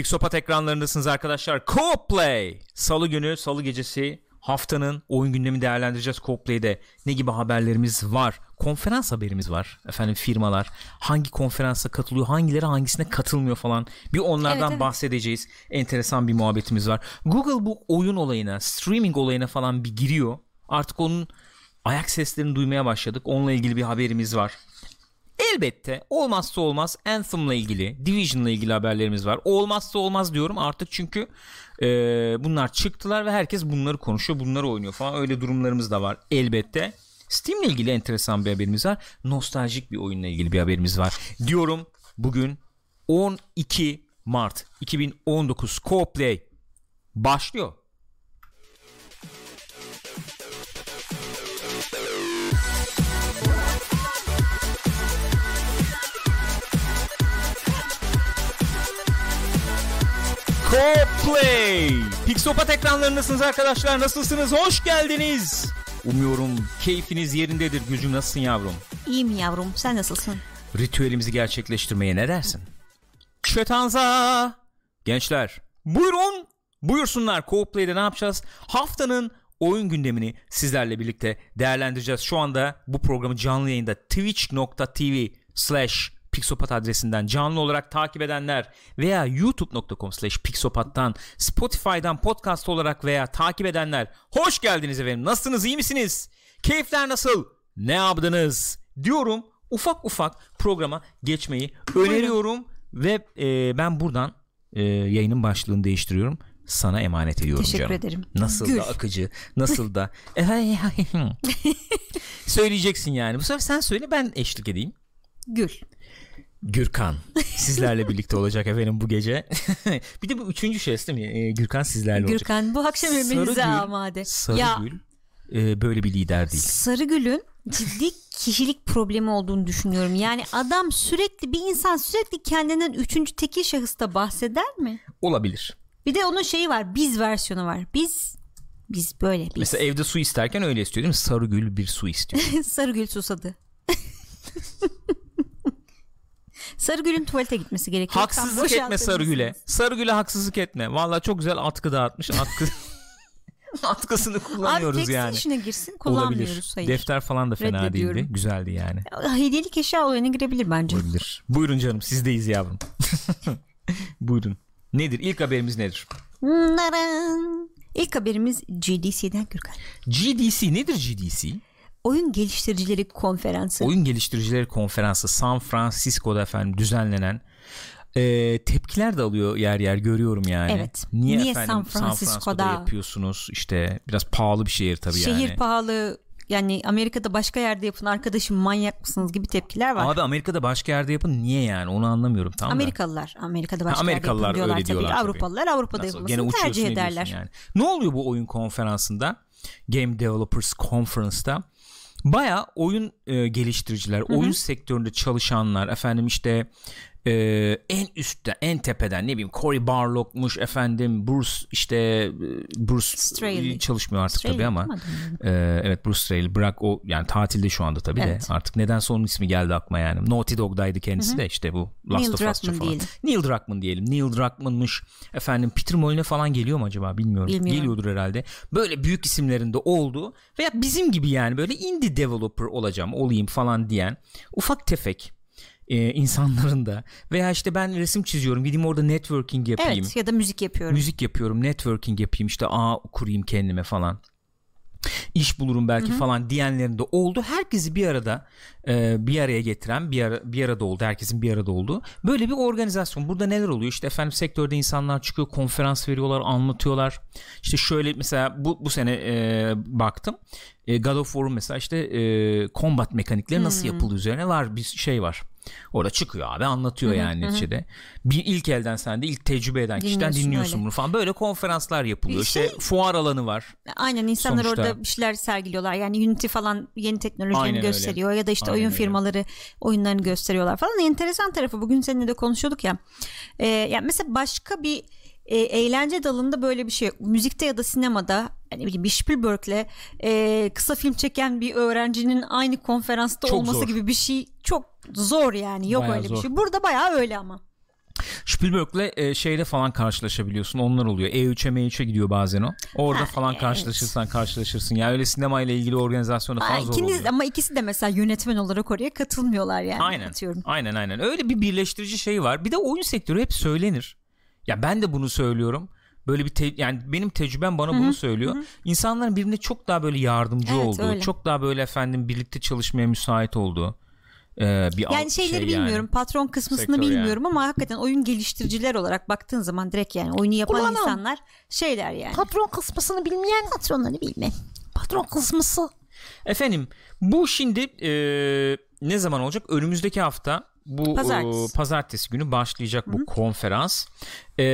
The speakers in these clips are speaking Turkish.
Pixopat ekranlarındasınız arkadaşlar. Co-Play. Salı günü, salı gecesi haftanın oyun gündemi değerlendireceğiz Co-Play'de. Ne gibi haberlerimiz var? Konferans haberimiz var. Efendim firmalar hangi konferansa katılıyor, hangileri hangisine katılmıyor falan. Bir onlardan Evet, evet. bahsedeceğiz. Enteresan bir muhabbetimiz var. Google bu oyun olayına, streaming olayına falan bir giriyor. Artık onun ayak seslerini duymaya başladık. Onunla ilgili bir haberimiz var. Elbette olmazsa olmaz Anthem'la ilgili, Division'la ilgili haberlerimiz var. Olmazsa olmaz diyorum artık çünkü e, bunlar çıktılar ve herkes bunları konuşuyor, bunları oynuyor falan. Öyle durumlarımız da var elbette. Steam'le ilgili enteresan bir haberimiz var. Nostaljik bir oyunla ilgili bir haberimiz var. Diyorum bugün 12 Mart 2019 Co-Play başlıyor. Co-Play. Pixopat ekranlarındasınız arkadaşlar. Nasılsınız? Hoş geldiniz. Umuyorum keyfiniz yerindedir. Gücüm nasılsın yavrum? İyiyim yavrum sen nasılsın? Ritüelimizi gerçekleştirmeye ne dersin? Çetanza. Gençler buyurun. Buyursunlar Co-Play'de ne yapacağız? Haftanın oyun gündemini sizlerle birlikte değerlendireceğiz. Şu anda bu programı canlı yayında twitch.tv slash Pixopat adresinden canlı olarak takip edenler veya youtube.com slash pixopattan Spotify'dan podcast olarak veya takip edenler hoş geldiniz efendim. Nasılsınız iyi misiniz? Keyifler nasıl? Ne yaptınız? Diyorum ufak ufak programa geçmeyi öneriyorum ve e, ben buradan e, yayının başlığını değiştiriyorum. Sana emanet ediyorum Teşekkür canım. ederim. Nasıl Gül. da akıcı, nasıl da söyleyeceksin yani. Bu sefer sen söyle ben eşlik edeyim. Gül. Gürkan sizlerle birlikte olacak efendim bu gece. bir de bu üçüncü şey değil mi? Ee, Gürkan sizlerle olacak. Gürkan bu akşam emrinize amade. Sarıgül Ya e, böyle bir lider değil. Sarıgül'ün ciddi kişilik problemi olduğunu düşünüyorum. Yani adam sürekli bir insan sürekli kendinden üçüncü tekil şahısta bahseder mi? Olabilir. Bir de onun şeyi var biz versiyonu var. Biz biz böyle biz. Mesela evde su isterken öyle istiyor değil mi? Sarıgül bir su istiyor. Sarıgül susadı. Sarıgül'ün tuvalete gitmesi gerekiyor. Haksızlık etme Sarıgül'e. Sarıgül'e haksızlık etme. Valla çok güzel atkı dağıtmış. Atkı atkısını Abi kullanıyoruz tekstil yani. işine girsin Olabilir. kullanmıyoruz. Hayır. Defter falan da fena değildi. Güzeldi yani. Hediyelik eşya olayına girebilir bence. Olabilir. Buyurun canım sizdeyiz yavrum. Buyurun. Nedir? İlk haberimiz nedir? Naran. İlk haberimiz GDC'den Gürkan. GDC nedir GDC? Oyun Geliştiricileri Konferansı. Oyun Geliştiricileri Konferansı San Francisco'da efendim düzenlenen e, tepkiler de alıyor yer yer görüyorum yani. Evet. Niye, Niye efendim San San Francisco'da Francisco'da yapıyorsunuz? İşte biraz pahalı bir şehir tabii Şehir yani. pahalı. Yani Amerika'da başka yerde yapın arkadaşım manyak mısınız gibi tepkiler var. Abi Amerika'da başka yerde yapın niye yani onu anlamıyorum tamam da. Amerikalılar Amerika'da başka Amerikalılar yerde yapın diyorlar öyle tabii. diyorlar tabii. Avrupalılar Avrupa'da Nasıl? Yapılmasını tercih ederler. Yani. Ne oluyor bu oyun konferansında? Game Developers Conference'da baya oyun e, geliştiriciler, oyun sektöründe çalışanlar, efendim işte e, en üstte, en tepeden ne bileyim Cory Barlog'muş efendim Bruce işte e, Bruce Straley. çalışmıyor artık Straley tabii ama e, evet Bruce Straley bırak o yani tatilde şu anda tabii Evet. de artık nedense onun ismi geldi aklıma yani Naughty Dog'daydı kendisi de işte bu Last Neil of Druckmann falan. diyelim. Neil Druckmann diyelim. Neil Druckmann'mış. Efendim Peter Molyneux falan geliyor mu acaba bilmiyorum. Bilmiyorum. Geliyordur herhalde. Böyle büyük isimlerinde oldu veya bizim gibi yani böyle indie developer olacağım, olayım falan diyen ufak tefek e, insanların da veya işte ben resim çiziyorum gideyim orada networking yapayım. Evet ya da müzik yapıyorum. Müzik yapıyorum, networking yapayım işte ağ kurayım kendime falan. İş bulurum belki falan diyenlerin de oldu. Herkesi bir arada e, bir araya getiren bir ara, bir arada oldu. Herkesin bir arada olduğu. Böyle bir organizasyon. Burada neler oluyor? İşte efendim sektörde insanlar çıkıyor, konferans veriyorlar, anlatıyorlar. İşte şöyle mesela bu bu sene e, baktım. E, God of War'un mesela işte e, combat mekanikleri nasıl yapıldığı üzerine var bir şey var. Orada çıkıyor abi anlatıyor yani neticede. Bir ilk elden sen de ilk tecrübe eden kişiden Dinliyorsun dinliyorsun öyle. bunu falan. Böyle konferanslar yapılıyor. Bir İşte şey- fuar alanı var. Aynen insanlar Sonuçta- orada bir şeyler sergiliyorlar. Yani Unity falan yeni teknolojilerini Aynen öyle. gösteriyor ya da işte Aynen oyun öyle. firmaları oyunlarını gösteriyorlar falan. Enteresan tarafı bugün seninle de konuşuyorduk ya. Ee, yani mesela başka bir e, eğlence dalında böyle bir şey yok. Müzikte ya da sinemada yani bir Spielberg'le e, kısa film çeken bir öğrencinin aynı konferansta Çok olması zor. gibi bir şey çok zor yani yok Bayağı öyle zor. bir şey. Burada bayağı öyle ama. Spielberg'le e, şeyde falan karşılaşabiliyorsun. Onlar oluyor. E3'e M3'e gidiyor bazen o. Orada Ha, falan evet. karşılaşırsan karşılaşırsın. Ya öyle sinema ile ilgili organizasyonu falan Aa, zor ikiniz, oluyor. ama ikisi de mesela yönetmen olarak oraya katılmıyorlar yani. Aynen. Atıyorum. Aynen aynen. Öyle bir birleştirici şey var. Bir de oyun sektörü hep söylenir. Ya ben de bunu söylüyorum. Böyle bir te- yani benim tecrübem bana bunu söylüyor. İnsanların birbirine çok daha böyle yardımcı Evet, olduğu, öyle. çok daha böyle efendim birlikte çalışmaya müsait olduğu e, bir Yani şeyleri şey yani. bilmiyorum. Patron kısmını Sektör bilmiyorum ama hakikaten oyun geliştiriciler olarak baktığın zaman direkt yani oyunu yapan Kullanım. insanlar şeyler yani. Patron kısmısını bilmeyen Patronları bilmem. patron kısmısı. Efendim bu şimdi e, ne zaman olacak? Önümüzdeki hafta bu Pazartesi. e, pazartesi günü başlayacak bu konferans. E,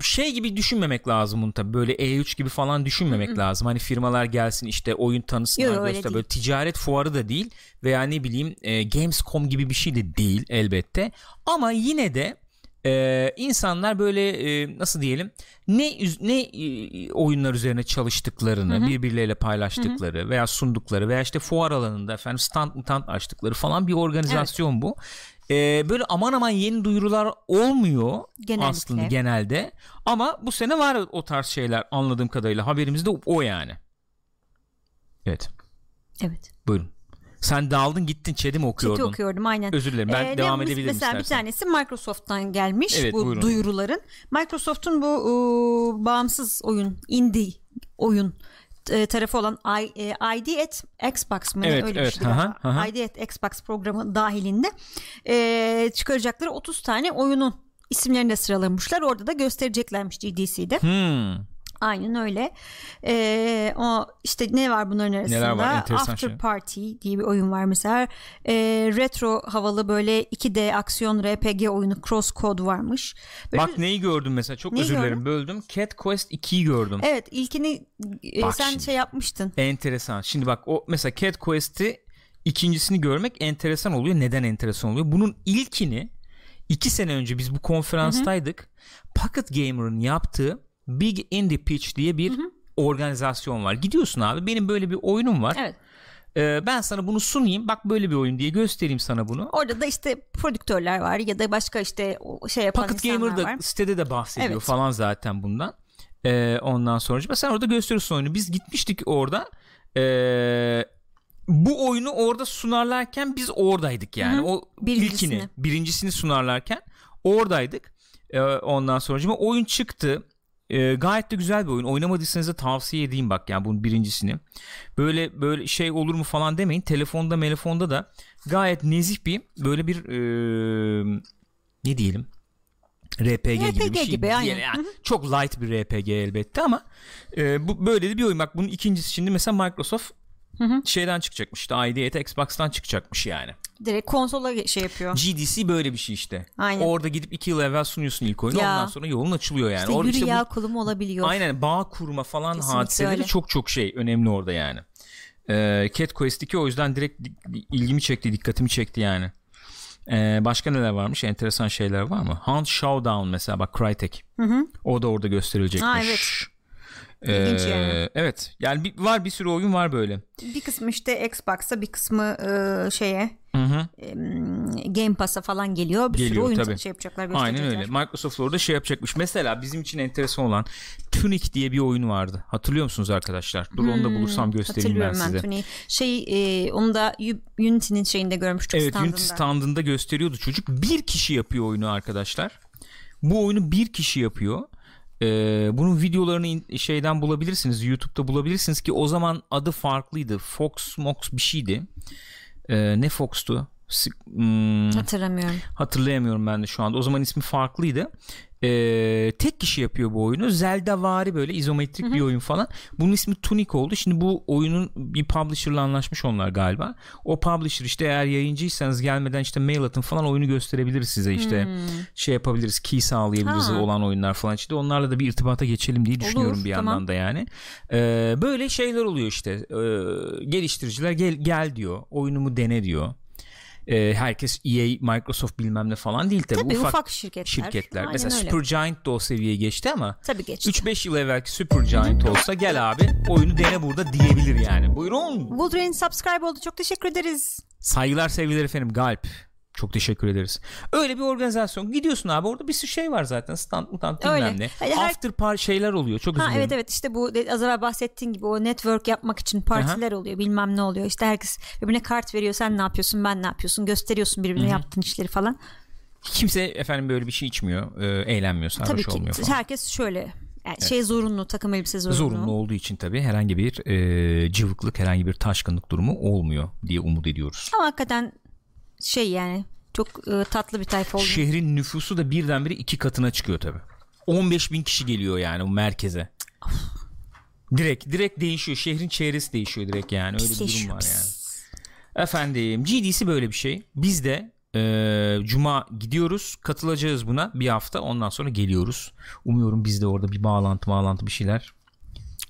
şey gibi düşünmemek lazım bunu tabii böyle E3 gibi falan düşünmemek lazım. Hani firmalar gelsin işte oyun tanısınlar öyle göster böyle ticaret fuarı da değil veya ne bileyim e, Gamescom gibi bir şey de değil elbette. Ama yine de e, insanlar böyle e, nasıl diyelim ne ne e, oyunlar üzerine çalıştıklarını birbirleriyle paylaştıkları veya sundukları veya işte fuar alanında efendim stand stand açtıkları falan bir organizasyon bu. E, böyle aman aman yeni duyurular olmuyor Genellikle. aslında genelde ama bu sene var o tarz şeyler anladığım kadarıyla haberimizde o, o yani. Evet Evet. buyurun. Sen daldın gittin çedi mi okuyordun? Chat'i okuyordum aynen. Özür dilerim ben Ee, devam edebilirim Mesela bir istersen. tanesi Microsoft'tan gelmiş Evet, bu buyurun. duyuruların. Microsoft'un bu e, bağımsız oyun, indie oyun tarafı olan I, e, ID at Xbox mı? Evet, Öyle evet. bir galiba. Aha, aha. ID at Xbox programı dahilinde e, çıkaracakları 30 tane oyunun isimlerini de sıralamışlar. Orada da göstereceklermiş GDC'de. Hmm. Aynen öyle. Ee, o işte ne var bunların arasında? Neler var? Enteresan After şey. Party diye bir oyun var mesela. Ee, retro havalı böyle 2D aksiyon RPG oyunu Cross Code varmış. Böyle Bak neyi gördüm mesela çok Neyi özür dilerim böldüm. Cat Quest 2'yi gördüm. Evet ilkini e, Bak sen şimdi. şey yapmıştın. Enteresan. Şimdi bak o mesela Cat Quest'i ikincisini görmek enteresan oluyor. Neden enteresan oluyor? Bunun ilkini iki sene önce biz bu konferanstaydık. Pocket Gamer'ın yaptığı Big Indie Pitch diye bir organizasyon var. Gidiyorsun abi benim böyle bir oyunum var. Evet. Ee, ben sana bunu sunayım. Bak böyle bir oyun diye göstereyim sana bunu. Orada da işte prodüktörler var ya da başka işte şey yapan Pocket Gamer da var. sitede de bahsediyor Evet. falan zaten bundan. Ee, ondan sonra mesela orada gösteriyorsun oyunu. Biz gitmiştik orada. Ee, bu oyunu orada sunarlarken biz oradaydık yani. O Birincisini. ilkini, birincisini sunarlarken oradaydık. Ee, ondan sonra oyun çıktı. Ee, gayet de güzel bir oyun. Oynamadıysanız da tavsiye edeyim bak yani bunun birincisini. Böyle böyle şey olur mu falan demeyin. Telefonda, telefonda da gayet nezih bir böyle bir ee, ne diyelim RPG, gibi bir RPG şey. gibi, aynen. yani çok light bir RPG elbette ama e, bu böyle de bir oyun. Bak bunun ikincisi şimdi mesela Microsoft şeyden çıkacakmış. işte ID Xbox'tan çıkacakmış yani. Direkt konsola şey yapıyor. GDC böyle bir şey işte. Aynen. Orada gidip iki yıl evvel sunuyorsun ilk oyunu. Ya. Ondan sonra yolun açılıyor yani. İşte Orada yürü işte bu- yağ kulum olabiliyor. Aynen bağ kurma falan Kesinlikle hadiseleri öyle. çok çok şey önemli orada yani. Ee, Cat Quest 2 o yüzden direkt di- ilgimi çekti, dikkatimi çekti yani. Ee, başka neler varmış? Enteresan şeyler var mı? Hunt Showdown mesela bak Crytek. O da orada gösterilecekmiş. Ha, evet. Ee, yani. Evet. Yani bir, var bir sürü oyun var böyle. Bir kısmı işte Xbox'a bir kısmı e, şeye Hı. Game Pass'a falan geliyor. Bir sürü Geliyor, oyun tabii. şey yapacaklar Aynen öyle. Microsoft orada şey yapacakmış. Mesela bizim için enteresan olan Tunic diye bir oyun vardı. Hatırlıyor musunuz arkadaşlar? Dur onu da bulursam göstereyim ben Hmm, Hatırlıyorum size. ben Tony'yi. Şey e, onu da Unity'nin şeyinde görmüştük Evet standında. Unity standında gösteriyordu çocuk. Bir kişi yapıyor oyunu arkadaşlar. Bu oyunu bir kişi yapıyor. Ee, bunun videolarını şeyden bulabilirsiniz. YouTube'da bulabilirsiniz ki o zaman adı farklıydı. Fox Mox bir şeydi. Ne Fox'tu? Hmm, Hatırlamıyorum. hatırlayamıyorum ben de şu anda. O zaman ismi farklıydı. Ee, tek kişi yapıyor bu oyunu. Zelda vari böyle izometrik bir oyun falan. Bunun ismi Tunic oldu. Şimdi bu oyunun bir publisher'la anlaşmış onlar galiba. O publisher işte eğer yayıncıysanız gelmeden işte mail atın falan oyunu gösterebiliriz size işte. Şey yapabiliriz. Key sağlayabiliriz Ha. olan oyunlar falan. İşte onlarla da bir irtibata geçelim diye düşünüyorum bir tamam. yandan da yani. Ee, böyle şeyler oluyor işte. Ee, geliştiriciler gel gel diyor. Oyunumu dene diyor. Ee, herkes EA, Microsoft bilmem ne falan değil tabii. Tabii ufak, ufak, şirketler. şirketler. Aynen Mesela öyle. Supergiant da o seviyeye geçti ama Tabii geçti. 3-5 yıl evvelki Supergiant olsa gel abi oyunu dene burada diyebilir yani. Buyurun. Wolverine subscribe oldu. Çok teşekkür ederiz. Saygılar sevgiler efendim Galp. Çok teşekkür ederiz. Öyle bir organizasyon. Gidiyorsun abi orada bir sürü şey var zaten. Stand mutant bilmem Öyle. ne. Hadi her- After party şeyler oluyor. Çok özür Ha evet evet işte bu az evvel bahsettiğin gibi o network yapmak için partiler oluyor bilmem ne oluyor işte herkes birbirine kart veriyor sen ne yapıyorsun ben ne yapıyorsun gösteriyorsun birbirine yaptığın işleri falan Kimse efendim böyle bir şey içmiyor. e, eğlenmiyor. Sarhoş tabii ki olmuyor falan. herkes şöyle yani şey zorunlu takım elbise zorunlu, Zorunlu olduğu için tabii herhangi bir e, cıvıklık, herhangi bir taşkınlık durumu olmuyor diye umut ediyoruz. ama hakikaten şey yani çok e, tatlı bir tayfa oldu. Şehrin nüfusu da birdenbire iki katına çıkıyor tabii. 15 bin kişi geliyor yani o merkeze. Direkt direkt değişiyor. Şehrin çevresi değişiyor direkt yani. Öyle bir durum var yani. Efendim GDC böyle bir şey. Biz de e, Cuma gidiyoruz. Katılacağız buna bir hafta. Ondan sonra geliyoruz. Umuyorum biz de orada bir bağlantı bağlantı bir şeyler.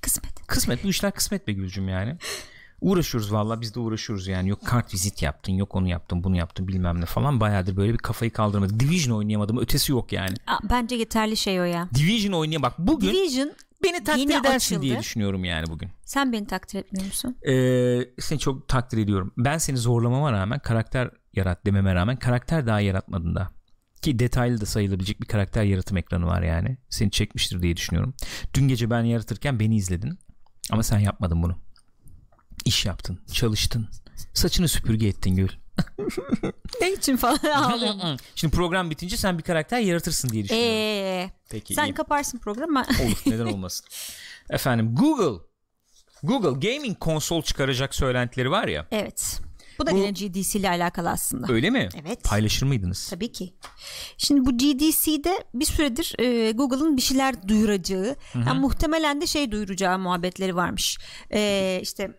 Kısmet. Kısmet bu işler kısmet be Gülcüm yani. Uğraşıyoruz valla biz de uğraşıyoruz yani. Yok kart vizit yaptın yok onu yaptın bunu yaptın bilmem ne falan. Bayağıdır böyle bir kafayı kaldırmadık. Division oynayamadım ötesi yok yani. Aa, bence yeterli şey o ya. Division oynaya bak bugün Division beni takdir edersin açıldı. diye düşünüyorum yani bugün. sen beni takdir etmiyor musun? Ee, seni çok takdir ediyorum. Ben seni zorlamama rağmen karakter yarat dememe rağmen karakter daha yaratmadın da. Ki detaylı da sayılabilecek bir karakter yaratım ekranı var yani. Seni çekmiştir diye düşünüyorum. Dün gece ben yaratırken beni izledin. Ama sen yapmadın bunu. İş yaptın, çalıştın. Saçını süpürge ettin Gül. Ne için falan. Şimdi program bitince sen bir karakter yaratırsın diye düşünüyorum. Eee Peki sen iyi. kaparsın programı. Olur neden olmasın. Efendim Google Google gaming konsol çıkaracak söylentileri var ya. evet. Bu da Bu- yine GDC ile alakalı aslında. Öyle mi? Evet. Paylaşır mıydınız? Tabii ki. Şimdi bu GDC'de bir süredir e, Google'ın bir şeyler duyuracağı, yani muhtemelen de şey duyuracağı muhabbetleri varmış. E, işte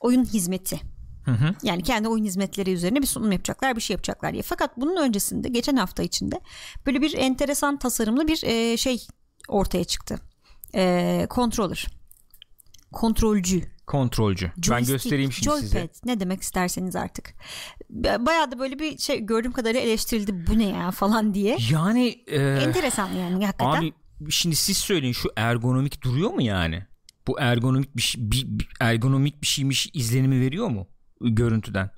oyun hizmeti. Hı hı. Yani kendi oyun hizmetleri üzerine bir sunum yapacaklar, bir şey yapacaklar diye. Fakat bunun öncesinde geçen hafta içinde böyle bir enteresan tasarımlı bir e, şey ortaya çıktı. E, controller. Kontrolcü. Kontrolcü. ben Joystick, göstereyim şimdi joypad, size. ne demek isterseniz artık. Ba- Bayağı da böyle bir şey gördüğüm kadarıyla eleştirildi bu ne ya falan diye. Yani e, Enteresan yani hakikaten. abi şimdi siz söyleyin şu ergonomik duruyor mu yani? Bu ergonomik bir, şey- bir, bir- ergonomik bir şeymiş izlenimi veriyor mu görüntüden?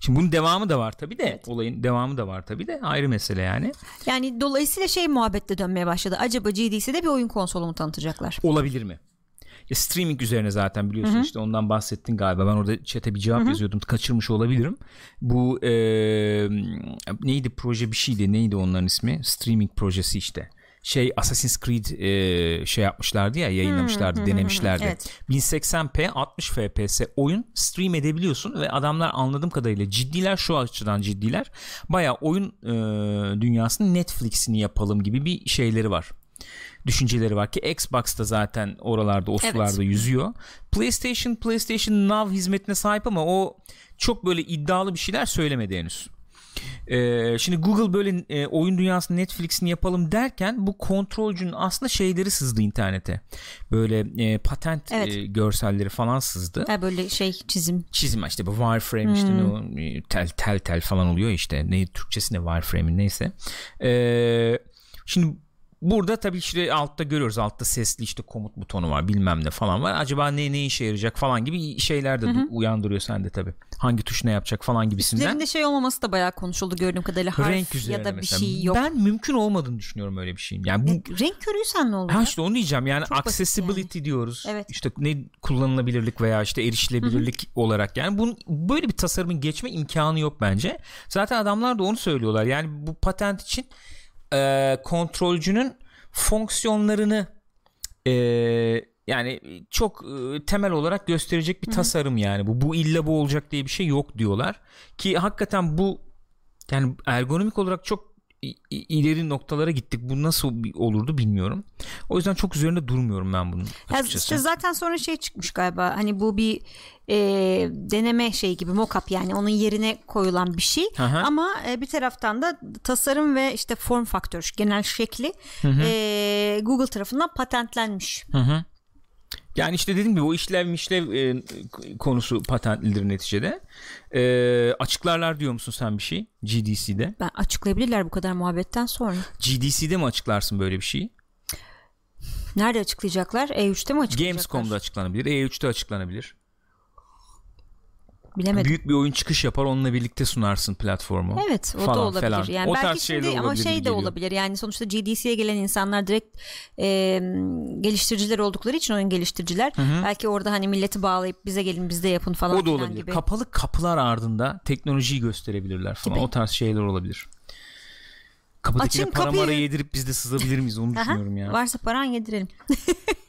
Şimdi bunun devamı da var tabii de. Evet. Olayın devamı da var tabii de. Ayrı mesele yani. Yani dolayısıyla şey muhabbette dönmeye başladı. Acaba GDC'de bir oyun konsolu mu tanıtacaklar? Olabilir mi? Ya streaming üzerine zaten biliyorsun işte ondan bahsettin galiba. Ben orada chat'e bir cevap yazıyordum. Kaçırmış olabilirim. Bu e, neydi proje bir şeydi. Neydi onların ismi? Streaming projesi işte. Şey Assassin's Creed e, şey yapmışlardı ya yayınlamışlardı denemişlerdi. evet. 1080p 60 fps oyun stream edebiliyorsun ve adamlar anladığım kadarıyla ciddiler şu açıdan ciddiler. Baya oyun e, dünyasının Netflix'ini yapalım gibi bir şeyleri var düşünceleri var ki Xbox'ta zaten oralarda o Evet. sularda yüzüyor. PlayStation PlayStation Now hizmetine sahip ama o çok böyle iddialı bir şeyler söylemedi henüz. Ee, şimdi Google böyle e, oyun dünyasının Netflix'ini yapalım derken bu kontrolcünün aslında şeyleri sızdı internete. Böyle e, patent Evet. e, görselleri falan sızdı. Ha böyle şey çizim. Çizim işte bu wireframe işte ne o, e, tel tel tel falan oluyor işte. Ne Türkçesi ne wireframe'in neyse. Ee, şimdi Burada tabii işte altta görüyoruz altta sesli işte komut butonu var bilmem ne falan var. Acaba ne ne işe yarayacak falan gibi şeyler de du- uyandırıyor sende tabii. Hangi tuş ne yapacak falan gibisinden. Üzerinde şey olmaması da bayağı konuşuldu gördüğüm kadarıyla. Harf Renk ya da bir mesela. şey yok. Ben mümkün olmadığını düşünüyorum öyle bir şeyin. Yani bu E, renk körüysen ne olur? Ha işte onu diyeceğim yani Çok accessibility diyoruz. Evet. İşte ne kullanılabilirlik veya işte erişilebilirlik olarak yani bunun böyle bir tasarımın geçme imkanı yok bence. Zaten adamlar da onu söylüyorlar. Yani bu patent için e, kontrolcünün fonksiyonlarını e, yani çok e, temel olarak gösterecek bir tasarım yani. Bu bu illa bu olacak diye bir şey yok diyorlar. Ki hakikaten bu yani ergonomik olarak çok ileri noktalara gittik. Bu nasıl olurdu bilmiyorum. O yüzden çok üzerinde durmuyorum ben bunun Ya açıkçası. işte zaten sonra şey çıkmış galiba hani bu bir e, deneme şey gibi mockup yani onun yerine koyulan bir şey Hı hı. ama e, bir taraftan da tasarım ve işte form faktör genel şekli e, Google tarafından patentlenmiş. Hı hı. Yani işte dediğim gibi o işlev mişlev e, konusu patentlidir neticede. E, açıklarlar diyor musun sen bir şey GDC'de? Ben açıklayabilirler bu kadar muhabbetten sonra. GDC'de mi açıklarsın böyle bir şeyi? Nerede açıklayacaklar? E3'te mi açıklayacaklar? Gamescom'da açıklanabilir. E3'te açıklanabilir. Bilemedim. Büyük bir oyun çıkış yapar onunla birlikte sunarsın platformu. Evet o da falan olabilir. falan. Yani O belki tarz şeyler şimdi ama şey de geliyor. olabilir. Yani sonuçta GDC'ye gelen insanlar direkt e, geliştiriciler oldukları için oyun geliştiriciler belki orada hani milleti bağlayıp bize gelin bizde yapın falan O da olabilir. gibi. Kapalı kapılar ardında teknolojiyi gösterebilirler falan. Gibi. O tarz şeyler olabilir. Kapıdakine Açın para kapıyı. mara yedirip biz de sızabilir miyiz onu düşünüyorum ya. Varsa paran yedirelim.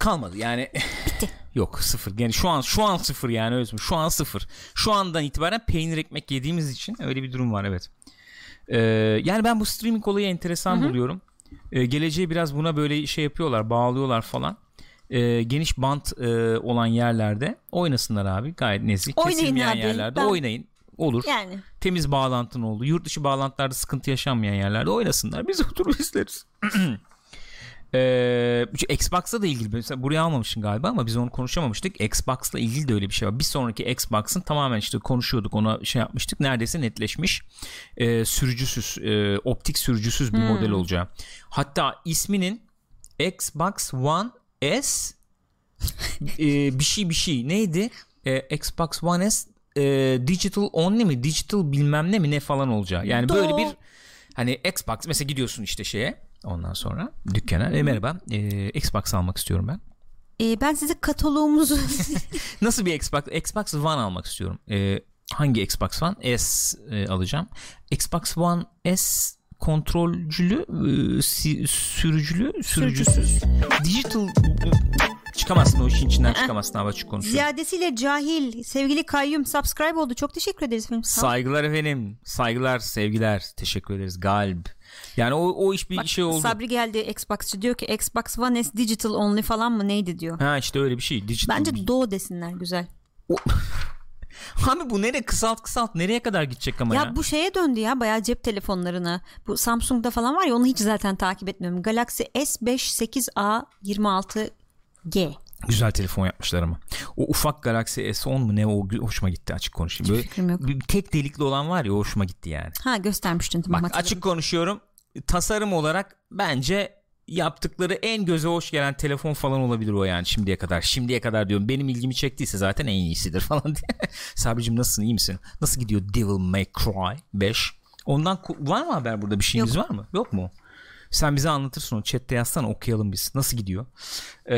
Kalmadı yani. Yok sıfır. Yani şu an şu an sıfır yani söyleyeyim. Şu an sıfır. Şu andan itibaren peynir ekmek yediğimiz için öyle bir durum var evet. Ee, yani ben bu streaming olayı enteresan buluyorum. Ee, geleceği biraz buna böyle şey yapıyorlar, bağlıyorlar falan. Ee, geniş bant e, olan yerlerde oynasınlar abi gayet nezih. Oynayın Kesilmeyen abi. yerlerde Ben- oynayın. Olur. Yani Temiz bağlantın oldu. Yurt dışı bağlantılarda sıkıntı yaşanmayan yerlerde oynasınlar. Biz oturup izleriz. Ee, Xbox'la da ilgili mesela buraya almamışsın galiba ama biz onu konuşamamıştık. Xbox'la ilgili de öyle bir şey var. Bir sonraki Xbox'ın tamamen işte konuşuyorduk ona şey yapmıştık. Neredeyse netleşmiş. Ee, sürücüsüz, e, optik sürücüsüz bir model olacağı. Hatta isminin Xbox One S e, bir şey bir şey neydi? E, Xbox One S e, digital only mi? Digital bilmem ne mi ne falan olacağı. Yani Do- böyle bir hani Xbox mesela gidiyorsun işte şeye ondan sonra dükkana e, merhaba e, Xbox almak istiyorum ben. e, ben size kataloğumuzu Nasıl bir Xbox? Xbox One almak istiyorum. E, hangi Xbox One? S e, alacağım. Xbox One S kontrolcülü, e, si- sürücülü, sürücüsüz. Digital çıkamazsın o işin içinden çıkamazsın abi açık konuşuyorum. ziyadesiyle cahil sevgili kayyum subscribe oldu. Çok teşekkür ederiz. Saygılar efendim. Saygılar, sevgiler. Teşekkür ederiz. Galb. Yani o, o iş bir Bak, şey oldu. Sabri geldi Xbox'çı diyor ki Xbox One S digital only falan mı neydi diyor. Ha işte öyle bir şey. Digital. Bence Do desinler güzel. Abi bu nereye kısalt kısalt nereye kadar gidecek ama ya? Ya bu şeye döndü ya bayağı cep telefonlarına. Bu Samsung'da falan var ya onu hiç zaten takip etmiyorum. Galaxy S5 8A 26G. Güzel telefon yapmışlar ama. O ufak Galaxy S10 mu ne o hoşuma gitti açık konuşayım. Böyle bir tek delikli olan var ya o hoşuma gitti yani. Ha göstermiştin tamam Bak hatırladım. açık konuşuyorum. Tasarım olarak bence yaptıkları en göze hoş gelen telefon falan olabilir o yani şimdiye kadar. Şimdiye kadar diyorum benim ilgimi çektiyse zaten en iyisidir falan diye. Sabricim nasılsın iyi misin? Nasıl gidiyor Devil May Cry 5? Ondan var mı haber burada bir şeyimiz var mı? Yok mu? Sen bize anlatırsın onu chatte yazsana okuyalım biz. Nasıl gidiyor? Ee,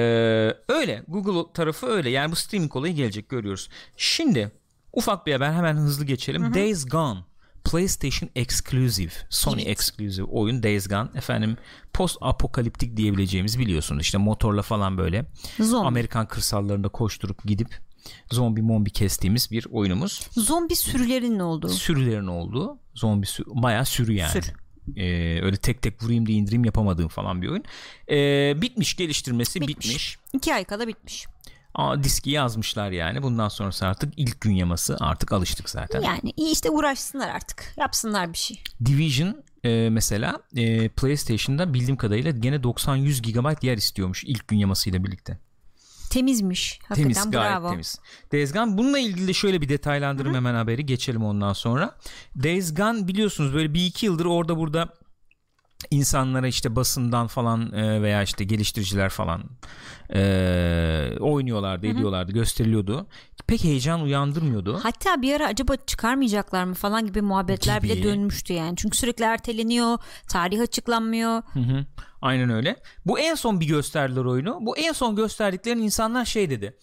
öyle Google tarafı öyle yani bu streaming olayı gelecek görüyoruz. Şimdi ufak bir haber hemen hızlı geçelim. Days Gone PlayStation Exclusive, Sony Exclusive oyun Days Gone. Efendim post apokaliptik diyebileceğimiz biliyorsunuz işte motorla falan böyle Zombi. Amerikan kırsallarında koşturup gidip zombi mombi kestiğimiz bir oyunumuz. Zombi sürülerinin olduğu. Sürülerin olduğu zombi sürü, bayağı sürü yani. Sürü. Ee, öyle tek tek vurayım da indireyim yapamadığım falan bir oyun. Ee, bitmiş geliştirmesi bitmiş. Bitmiş. İki ay kala bitmiş. Diski yazmışlar yani. Bundan sonrası artık ilk gün yaması artık alıştık zaten. Yani iyi işte uğraşsınlar artık. Yapsınlar bir şey. Division e, mesela e, PlayStation'da bildiğim kadarıyla gene 90-100 GB yer istiyormuş ilk gün yamasıyla birlikte. Temizmiş. Hakikaten Temiz gayet bravo. temiz. Days Gone bununla ilgili de şöyle bir detaylandırım hemen haberi geçelim ondan sonra. Days Gone biliyorsunuz böyle bir iki yıldır orada burada insanlara işte basından falan e, veya işte geliştiriciler falan e, oynuyorlardı ediyorlardı gösteriliyordu. Pek heyecan uyandırmıyordu. Hatta bir ara acaba çıkarmayacaklar mı falan gibi muhabbetler Gibi. bile dönmüştü yani. Çünkü sürekli erteleniyor, tarih açıklanmıyor. Hı hı. Aynen öyle. Bu en son bir gösterdiler oyunu. Bu en son gösterdiklerin insanlar şey dedi.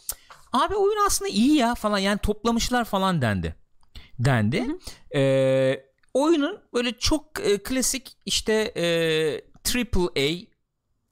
Abi oyun aslında iyi ya falan yani toplamışlar falan dendi. Dendi. Ee, oyunun böyle çok e, klasik işte e, triple A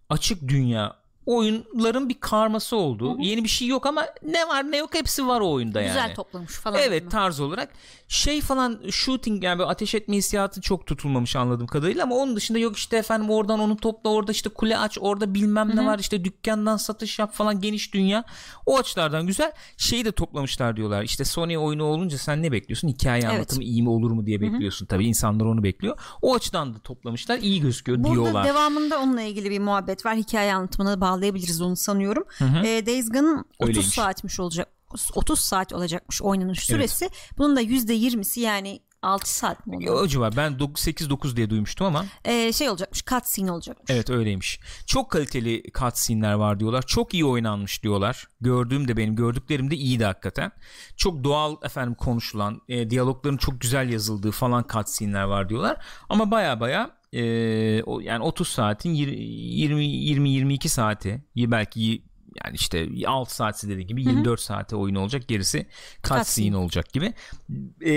açık dünya oyunların bir karması oldu. Yeni bir şey yok ama ne var ne yok hepsi var o oyunda yani. Güzel toplamış falan. Evet tarz olarak şey falan shooting yani böyle ateş etme hissiyatı çok tutulmamış anladığım kadarıyla ama onun dışında yok işte efendim oradan onu topla orada işte kule aç orada bilmem ne var işte dükkandan satış yap falan geniş dünya o açılardan güzel şeyi de toplamışlar diyorlar işte Sony oyunu olunca sen ne bekliyorsun hikaye Evet. anlatımı iyi mi olur mu diye bekliyorsun tabii insanlar onu bekliyor o açıdan da toplamışlar iyi gözüküyor Burada diyorlar. devamında onunla ilgili bir muhabbet var. Hikaye anlatımına bağlayabiliriz onu sanıyorum. Ee, Days Gone'ın 30 Öyleymiş. saatmiş olacak. 30 saat olacakmış oynanış süresi. Bunun da %20'si yani 6 saat mi oluyor? O civar ben 8-9 diye duymuştum ama Ee, şey olacakmış cutscene olacakmış. evet öyleymiş. Çok kaliteli cutscene'ler var diyorlar. Çok iyi oynanmış diyorlar. Gördüğüm de benim gördüklerim de iyiydi hakikaten. Çok doğal efendim konuşulan, e, diyalogların çok güzel yazıldığı falan cutscene'ler var diyorlar. Ama baya baya e, o, yani 30 saatin 20 20 22 saati belki yani işte 6 saatsi dediği gibi 24 saate oyun olacak gerisi Cutscene. olacak gibi. E,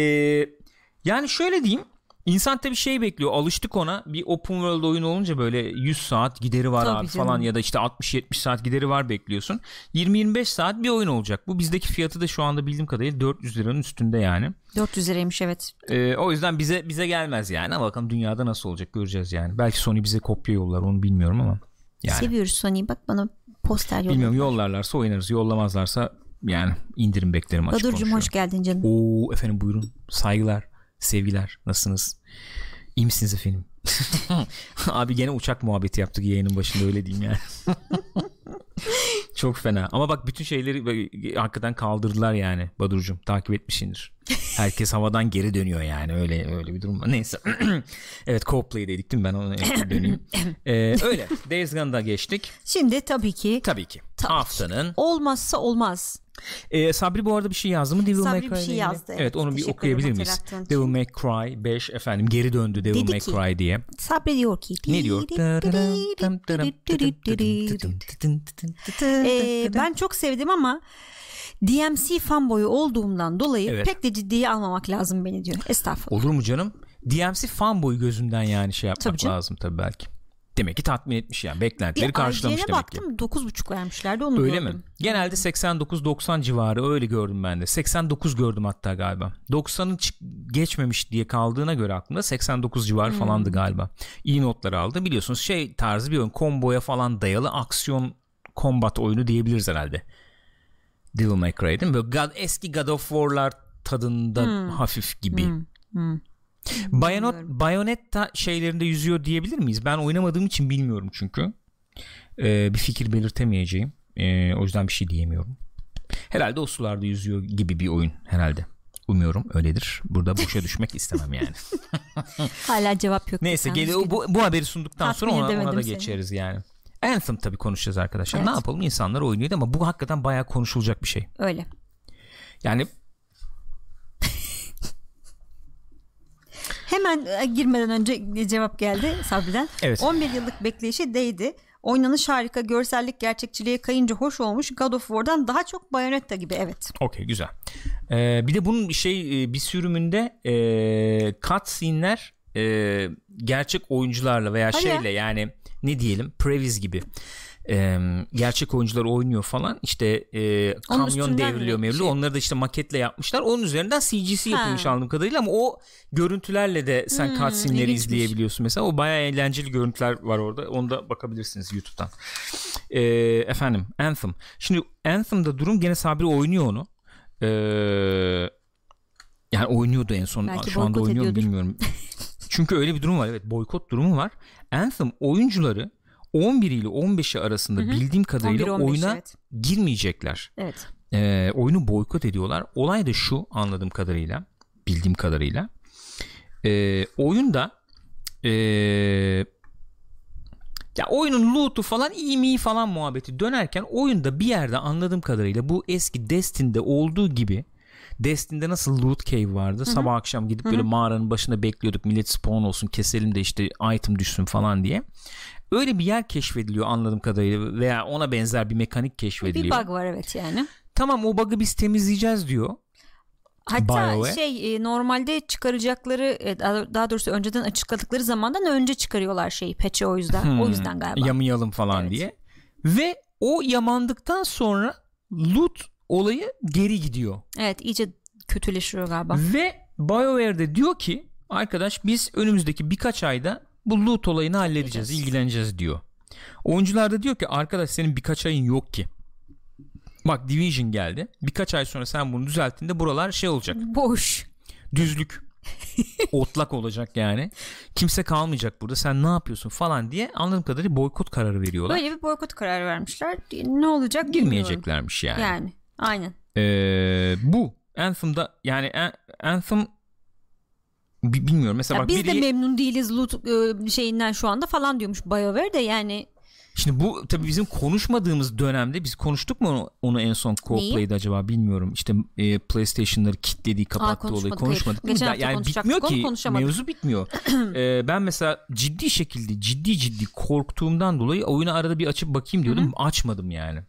yani şöyle diyeyim İnsan tabii şey bekliyor alıştık ona. Bir open world oyun olunca böyle 100 saat gideri var Tabii abi canım. falan ya da işte 60-70 saat gideri var bekliyorsun. 20-25 saat bir oyun olacak. Bu bizdeki fiyatı da şu anda bildiğim kadarıyla 400 liranın üstünde yani. 400 liraymış evet. Ee, o yüzden bize bize gelmez yani. Ama bakalım dünyada nasıl olacak göreceğiz yani. Belki Sony bize kopya yollar onu bilmiyorum ama yani. Seviyoruz Sony'yi. Bak bana poster yolladı. bilmiyorum yollarlarsa oynarız. Yollamazlarsa yani indirim beklerim açık Badurcuğum hoş geldin canım. Oo efendim buyurun. Saygılar, sevgiler. Nasılsınız? İyi misiniz efendim? Abi gene uçak muhabbeti yaptık yayının başında öyle diyeyim yani. Çok fena. Ama bak bütün şeyleri hakikaten kaldırdılar yani Badurcuğum. Takip etmişsindir. Herkes havadan geri dönüyor yani. Öyle öyle bir durum var. Neyse. evet co-play dedik değil mi? Ben ona döneyim. Ee, öyle. Days Gone'da geçtik. Şimdi tabii ki Tabii ki. Tabii ki. Haftanın. olmazsa olmaz. Ee, Sabri bu arada bir şey yazdı mı? Devil Sabri May bir Cry şey ile ilgili? yazdı, Evet, evet. onu bir okuyabilir miyiz? Devil May Cry 5 efendim geri döndü Devil Dedi May ki- Cry diye. Sabri diyor ki. Ne diyor? Ee, ben çok sevdim ama DMC fanboyu olduğumdan dolayı Evet. pek de ciddiye almamak lazım beni diyor. Estağfurullah. Olur mu canım? DMC fanboy gözünden yani şey yapmak Tabii lazım tabii belki. Demek ki tatmin etmiş yani. Beklentileri Bir karşılamış demek ki. baktım 9.5 vermişlerdi onu Öyle gördüm. mi? Genelde 89-90 civarı öyle gördüm ben de. 89 gördüm hatta galiba. 90'ın çık- geçmemiş diye kaldığına göre aklımda 89 civarı Hmm. falandı galiba. İyi notlar aldı. Biliyorsunuz şey tarzı bir oyun. Komboya falan dayalı aksiyon combat oyunu diyebiliriz herhalde. Devil May Cry değil mi? Böyle God, eski God of War'lar tadında Hmm. hafif gibi. Bayonet, Bayonetta şeylerinde yüzüyor diyebilir miyiz? Ben oynamadığım için bilmiyorum çünkü. Ee, bir fikir belirtemeyeceğim. Ee, o yüzden bir şey diyemiyorum. Herhalde o sularda yüzüyor gibi bir oyun herhalde. Umuyorum öyledir. Burada boşa düşmek istemem yani. Hala cevap yok. Neyse gel bu, bu haberi sunduktan Tatmin sonra ona, ona da seni. geçeriz yani. Anthem tabii konuşacağız arkadaşlar. Evet. Ne yapalım insanlar oynuyor ama bu hakikaten bayağı konuşulacak bir şey. Öyle. Yani Hemen e, girmeden önce cevap geldi Sabri'den. Evet. 11 yıllık bekleyişi değdi. Oynanış harika, görsellik gerçekçiliğe kayınca hoş olmuş. God of War'dan daha çok Bayonetta gibi evet. Okey güzel. Ee, bir de bunun şey e, bir sürümünde e, cutscene'ler e, gerçek oyuncularla veya Hadi ya. şeyle yani ne diyelim previz gibi e, gerçek oyuncular oynuyor falan. İşte e, kamyon devriliyor mevlu Şey- onları da işte maketle yapmışlar. Onun üzerinden CGC Ha. yapılmış anladığım kadarıyla ama o görüntülerle de sen Hmm, cutscene'leri izleyebiliyorsun mesela. O bayağı eğlenceli görüntüler var orada. Onu da bakabilirsiniz YouTube'dan. E, efendim Anthem. Şimdi Anthem'da durum gene Sabri oynuyor onu. Ee, yani oynuyordu en son. Belki şu anda oynuyor mu bilmiyorum. Çünkü öyle bir durum var evet boykot durumu var. Anthem oyuncuları 11 ile 15'i arasında bildiğim kadarıyla 11-15 oyuna evet. girmeyecekler. Evet. Ee, oyunu boykot ediyorlar. Olay da şu anladığım kadarıyla bildiğim kadarıyla ee, oyunda ee, ya oyunun loot'u falan iyi mi falan muhabbeti dönerken oyunda bir yerde anladığım kadarıyla bu eski Destin'de olduğu gibi Destin'de nasıl loot cave vardı. Sabah akşam gidip böyle mağaranın başında bekliyorduk. Millet spawn olsun keselim de işte item düşsün falan diye. Öyle bir yer keşfediliyor anladığım kadarıyla veya ona benzer bir mekanik Bir keşfediliyor. bug var evet yani. Tamam o bug'ı biz temizleyeceğiz diyor. Hatta BioWare. şey e, normalde çıkaracakları e, daha doğrusu önceden açıkladıkları zamandan önce çıkarıyorlar şeyi patch'i o yüzden. O yüzden galiba. Yamayalım falan Evet. diye. Ve o yamandıktan sonra loot olayı geri gidiyor. Evet iyice kötüleşiyor galiba. Ve BioWare de diyor ki arkadaş biz önümüzdeki birkaç ayda bu loot olayını halledeceğiz, ilgileneceğiz diyor. Oyuncular da diyor ki arkadaş senin birkaç ayın yok ki. Bak Division geldi. Birkaç ay sonra sen bunu düzelttiğinde buralar şey olacak. Boş. Düzlük. Otlak olacak yani. Kimse kalmayacak burada. Sen ne yapıyorsun falan diye anladığım kadarıyla boykot kararı veriyorlar. Böyle bir boykot kararı vermişler. Ne olacak bilmiyorum. Girmeyeceklermiş yani. Yani aynen. Ee, bu Anthem'da yani An- Anthem Bi- bilmiyorum mesela Ya bak biz biri de memnun değiliz loot e, şeyinden şu anda falan diyormuş BioWare de yani Şimdi bu tabii bizim konuşmadığımız dönemde biz konuştuk mu onu, onu en son co-play'de acaba bilmiyorum. İşte e, PlayStation'ları kilitlediği kapattığı olayı konuşmadık? Geçen hafta yani bitmiyor ki mevzu bitmiyor. E, ben mesela ciddi şekilde ciddi ciddi korktuğumdan dolayı oyunu arada bir açıp bakayım diyordum. Açmadım yani.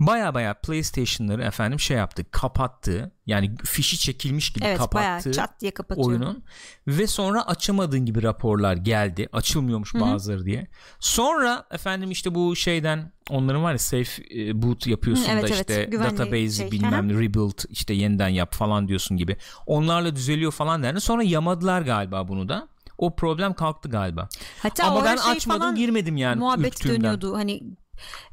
Baya baya PlayStation'ları efendim şey yaptı kapattı. Yani fişi çekilmiş gibi evet kapattı çat diye oyunun. Ve sonra açamadığın gibi raporlar geldi açılmıyormuş bazıları diye. Sonra efendim işte bu şeyden onların var ya safe e, boot yapıyorsun Hı, evet, da evet. işte Güvenli database şey. bilmem ne rebuild işte yeniden yap falan diyorsun gibi. Onlarla düzeliyor falan derdi sonra yamadılar galiba bunu da. O problem kalktı galiba. Hatta ama ben şey açmadım falan girmedim yani muhabbet ürktüğümden. dönüyordu. Hani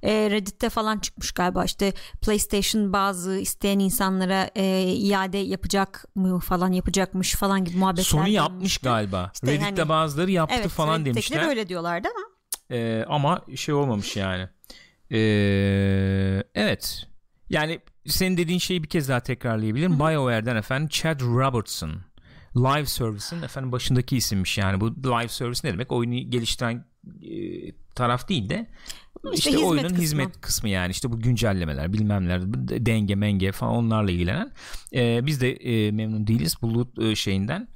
e, Reddit'te falan çıkmış galiba işte PlayStation bazı isteyen insanlara e, iade yapacak mı falan yapacakmış falan gibi muhabbetler sonu dönmüş. yapmış galiba İşte Reddit'te yani- bazıları yaptı Evet falan Reddit'tekiler demişler öyle diyorlardı ama Ee, ama şey olmamış yani. Ee, evet. Yani senin dediğin şeyi bir kez daha tekrarlayabilirim. BioWare'den efendim Chad Robertson. Live Service'in efendim başındaki isimmiş yani. Bu live service ne demek? Oyunu geliştiren e, taraf değil de işte, hizmet oyunun kısmı. hizmet kısmı yani. İşte bu güncellemeler bilmem neler denge menge falan onlarla ilgilenen. Ee, biz de e, memnun değiliz bu loot e, şeyinden.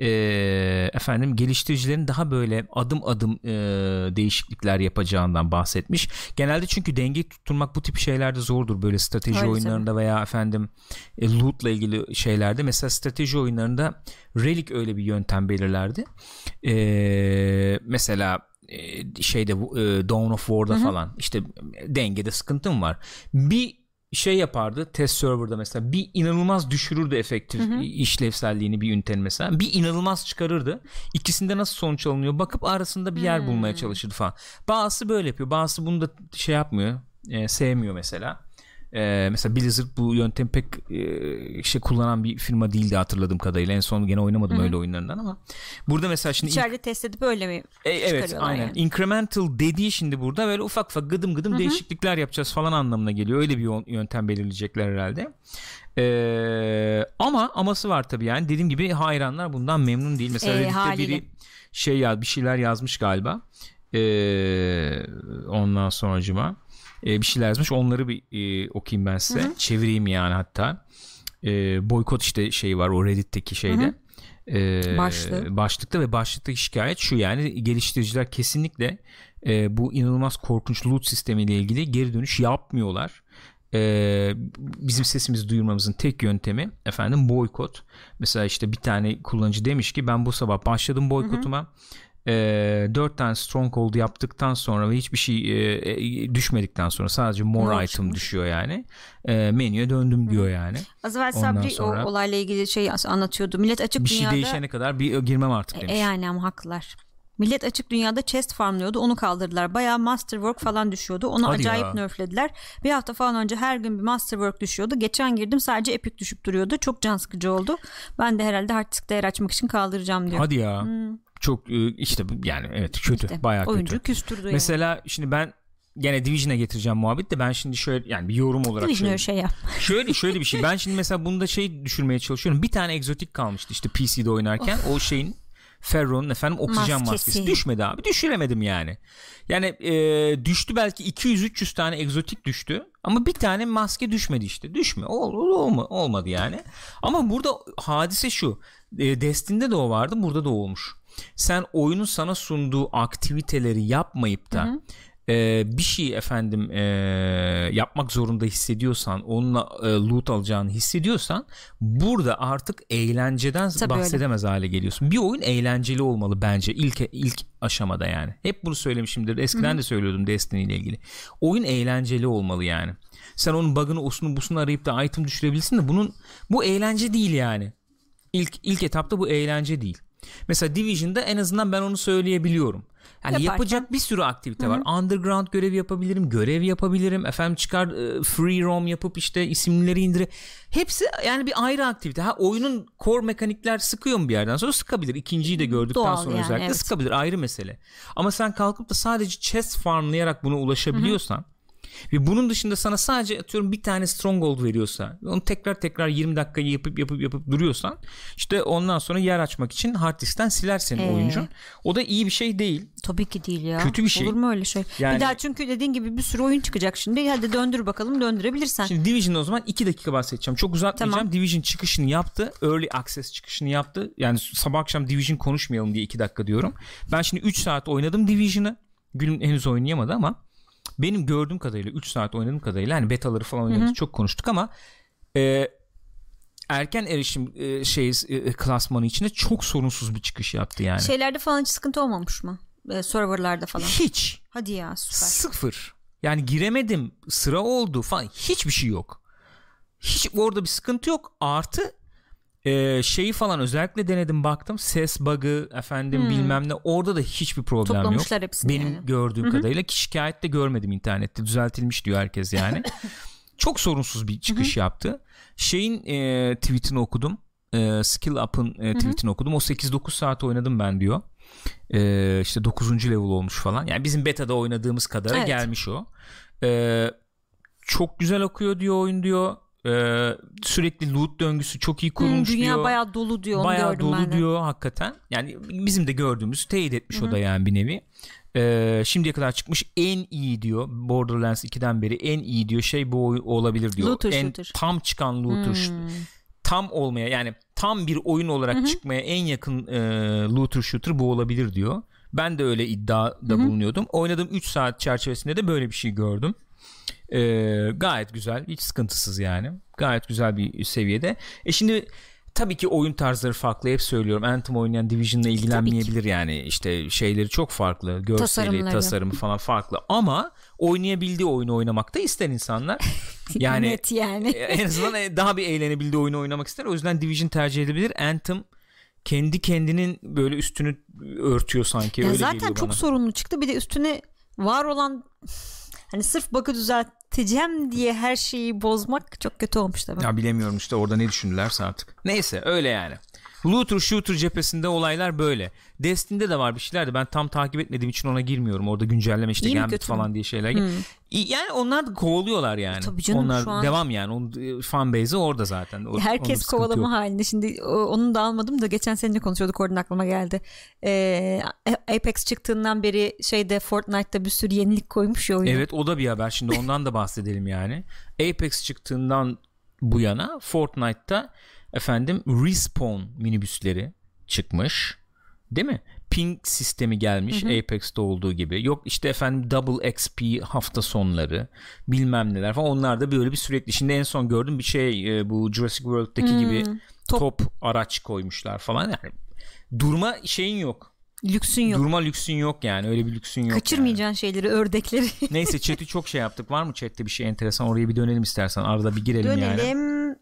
Ee, efendim geliştiricilerin daha böyle adım adım e, değişiklikler yapacağından bahsetmiş. Genelde çünkü dengeyi tutturmak bu tip şeylerde zordur. Böyle strateji Öyle oyunlarında veya efendim e, lootla ilgili şeylerde. Mesela strateji oyunlarında Relic öyle bir yöntem belirlerdi. Ee, mesela e, şeyde bu, e, Dawn of War'da falan işte dengede sıkıntım var. Bir şey yapardı test serverda mesela bir inanılmaz düşürürdü efektif işlevselliğini bir ünitenin mesela. Bir inanılmaz çıkarırdı. İkisinde nasıl sonuç alınıyor? Bakıp arasında bir yer bulmaya çalışırdı falan. Bazısı böyle yapıyor bazısı bunu da şey yapmıyor e, sevmiyor mesela e, mesela Blizzard bu yöntemi pek e, şey kullanan bir firma değildi hatırladığım kadarıyla en son gene oynamadım öyle oyunlarından ama burada mesela şimdi içeride test edip öyle mi e, evet aynen. yani? Incremental dediği şimdi burada böyle ufak ufak gıdım gıdım değişiklikler yapacağız falan anlamına geliyor. Öyle bir yöntem belirleyecekler herhalde. Ee, ama aması var tabii yani. Dediğim gibi hayranlar bundan memnun değil. Mesela Ee, Reddit'te biri şey ya bir şeyler yazmış galiba. Ee, ondan sonracıma ee, bir şeyler yazmış. Onları bir e, okuyayım ben size. Çevireyim yani hatta. Ee, boykot işte şey var o Reddit'teki şeyde. Ee, Başlığı. başlıkta ve başlıktaki şikayet şu yani geliştiriciler kesinlikle e, bu inanılmaz korkunç loot sistemiyle ilgili geri dönüş yapmıyorlar. E, bizim sesimizi duyurmamızın tek yöntemi efendim boykot. Mesela işte bir tane kullanıcı demiş ki ben bu sabah başladım boykotuma. E, 4 tane stronghold yaptıktan sonra ve hiçbir şey e, e, düşmedikten sonra sadece more More item düşüyor yani. E, menüye döndüm diyor yani. Az evvel Ondan Sabri sonra- o olayla ilgili şey anlatıyordu. Millet açık Bir şey dünyada değişene kadar bir girmem artık demiş. E yani ama haklılar. Millet açık dünyada chest farmlıyordu onu kaldırdılar. Bayağı masterwork falan düşüyordu. Onu Hadi acayip ya. nerflediler. Bir hafta falan önce her gün bir masterwork düşüyordu. Geçen girdim sadece epic düşüp duruyordu. Çok can sıkıcı oldu. Ben de herhalde hard disk değer açmak için kaldıracağım diyor. Hadi ya. Çok e, işte yani evet kötü. İşte, bayağı oyuncu kötü. küstürdü yani. Mesela şimdi ben gene Division'a getireceğim muhabbet de ben şimdi şöyle yani bir yorum olarak Division şöyle, öyle şey yap. şöyle şöyle bir şey. Ben şimdi mesela bunda şey düşürmeye çalışıyorum. Bir tane egzotik kalmıştı işte PC'de oynarken. O şeyin Ferro'nun efendim oksijen Maskesi. maskesi. düşmedi abi. Düşüremedim yani. Yani e, düştü belki 200-300 tane egzotik düştü. Ama bir tane maske düşmedi işte. Düşme. Ol, ol- olma, olmadı yani. Ama burada hadise şu. E, Destin'de de o vardı. Burada da olmuş. Sen oyunun sana sunduğu aktiviteleri yapmayıp da e, bir şey efendim e, yapmak zorunda hissediyorsan onunla e, loot alacağını hissediyorsan burada artık eğlenceden Tabii öyle. bahsedemez hale geliyorsun. Bir oyun eğlenceli olmalı bence ilk ilk aşamada yani. Hep bunu söylemişimdir. Eskiden de söylüyordum Destiny ile ilgili. Oyun eğlenceli olmalı yani. Sen onun bug'ını osunu busunu arayıp da item düşürebilirsin de bunun bu eğlence değil yani. İlk ilk etapta bu eğlence değil. Mesela Division'da en azından ben onu söyleyebiliyorum. Yani Yaparken- yapacak bir sürü aktivite var. Underground görevi yapabilirim, görev yapabilirim. Efendim çıkar e, free roam yapıp işte isimleri indire. Hepsi yani bir ayrı aktivite. Ha oyunun core mekanikler sıkıyor mu bir yerden sonra sıkabilir. İkinciyi de gördükten Doğal sonra yani, özellikle evet. sıkabilir ayrı mesele. Ama sen kalkıp da sadece chest farmlayarak buna ulaşabiliyorsan Ve bunun dışında sana sadece atıyorum bir tane stronghold veriyorsa onu tekrar tekrar 20 dakika yapıp yapıp yapıp duruyorsan işte ondan sonra yer açmak için hard diskten siler seni Ee? oyuncun. O da iyi bir şey değil. Tabii ki değil ya. Kötü bir şey. Olur mu öyle şey? Yani- Bir daha çünkü dediğin gibi bir sürü oyun çıkacak şimdi. Hadi döndür bakalım döndürebilirsen. Şimdi Division'da o zaman 2 dakika bahsedeceğim. Çok uzatmayacağım. Tamam. Division çıkışını yaptı. Early Access çıkışını yaptı. Yani sabah akşam Division konuşmayalım diye 2 dakika diyorum. Ben şimdi 3 saat oynadım Division'ı. Gülüm henüz oynayamadı ama benim gördüğüm kadarıyla 3 saat oynadığım kadarıyla hani betaları falan oynadık çok konuştuk ama e, erken erişim e, şey e, klasmanı içinde çok sorunsuz bir çıkış yaptı yani. Şeylerde falan hiç sıkıntı olmamış mı? Ee, serverlarda falan. Hiç. Hadi ya süper. Sıfır. Yani giremedim sıra oldu falan hiçbir şey yok. Hiç orada bir sıkıntı yok. Artı e, şeyi falan özellikle denedim baktım. Ses bug'ı efendim bilmem ne orada da hiçbir problem yok. Hmm. Toplamışlar hepsini Benim yani. gördüğüm kadarıyla ki şikayet de görmedim internette. Düzeltilmiş diyor herkes yani. Çok sorunsuz bir çıkış yaptı. Şeyin e, tweetini okudum. E, Skill Up'ın e, tweetini okudum. O 8-9 saat oynadım ben diyor. E, işte 9. level olmuş falan. Yani bizim beta'da oynadığımız kadar Evet. gelmiş o. E, çok güzel okuyor diyor oyun diyor. E, sürekli loot döngüsü çok iyi Hmm, kurulmuş dünya diyor. bayağı dolu diyor onu Bayağı dolu ben de. diyor hakikaten. Yani bizim de gördüğümüz teyit etmiş o da yani bir nevi. Ee, şimdiye kadar çıkmış en iyi diyor Borderlands 2'den beri en iyi diyor şey bu olabilir diyor. Looter en shooter. tam çıkan looter Hmm. tam olmaya yani tam bir oyun olarak çıkmaya en yakın e, looter shooter bu olabilir diyor. Ben de öyle iddiada bulunuyordum. Oynadığım 3 saat çerçevesinde de böyle bir şey gördüm. Ee, gayet güzel hiç sıkıntısız yani. Gayet güzel bir seviyede. E şimdi tabii ki oyun tarzları farklı hep söylüyorum. Anthem oynayan Division'la ilgilenmeyebilir yani. İşte şeyleri çok farklı görseli tasarımı falan farklı. Ama oynayabildiği oyunu oynamak da ister insanlar. Yani Net yani. e, en azından e, daha bir eğlenebildiği oyunu oynamak ister. O yüzden Division tercih edebilir. Anthem kendi kendinin böyle üstünü örtüyor sanki. Ya öyle zaten çok bana. sorunlu çıktı. Bir de üstüne var olan hani sırf bug'ı düzelteceğim diye her şeyi bozmak çok kötü olmuş tabii. Ya bilemiyorum işte orada ne düşündülerse artık. Neyse öyle yani. Looter shooter cephesinde olaylar böyle. Destiny'de de var bir şeyler de ben tam takip etmediğim için ona girmiyorum. Orada güncelleme işte İyi Gambit falan diye şeyler. İyi- Yani onlar da kovalıyorlar yani. Tabii canım, onlar şu an- devam yani. Onun e, fan base'i orada zaten. O- Herkes kovalama yok. halinde. Şimdi o- onu da almadım da geçen seninle konuşuyorduk oradan aklıma geldi. Ee, Apex çıktığından beri şeyde Fortnite'da bir sürü yenilik koymuş ya oyuna. Evet o da bir haber. Şimdi ondan da bahsedelim yani. Apex çıktığından bu yana Fortnite'ta efendim respawn minibüsleri çıkmış. Değil mi? Ping sistemi gelmiş Apex'te olduğu gibi. Yok işte efendim double XP hafta sonları bilmem neler falan. Onlar da böyle bir sürekli. Şimdi en son gördüm bir şey e, bu Jurassic World'daki gibi top. top. araç koymuşlar falan. Yani durma şeyin yok. Lüksün yok. Durma lüksün yok yani. Öyle bir lüksün yok. yani. Kaçırmayacaksın şeyleri, ördekleri. Neyse chat'i çok şey yaptık. Var mı chat'te bir şey enteresan? Oraya bir dönelim istersen. Arada bir girelim yani. Dönelim.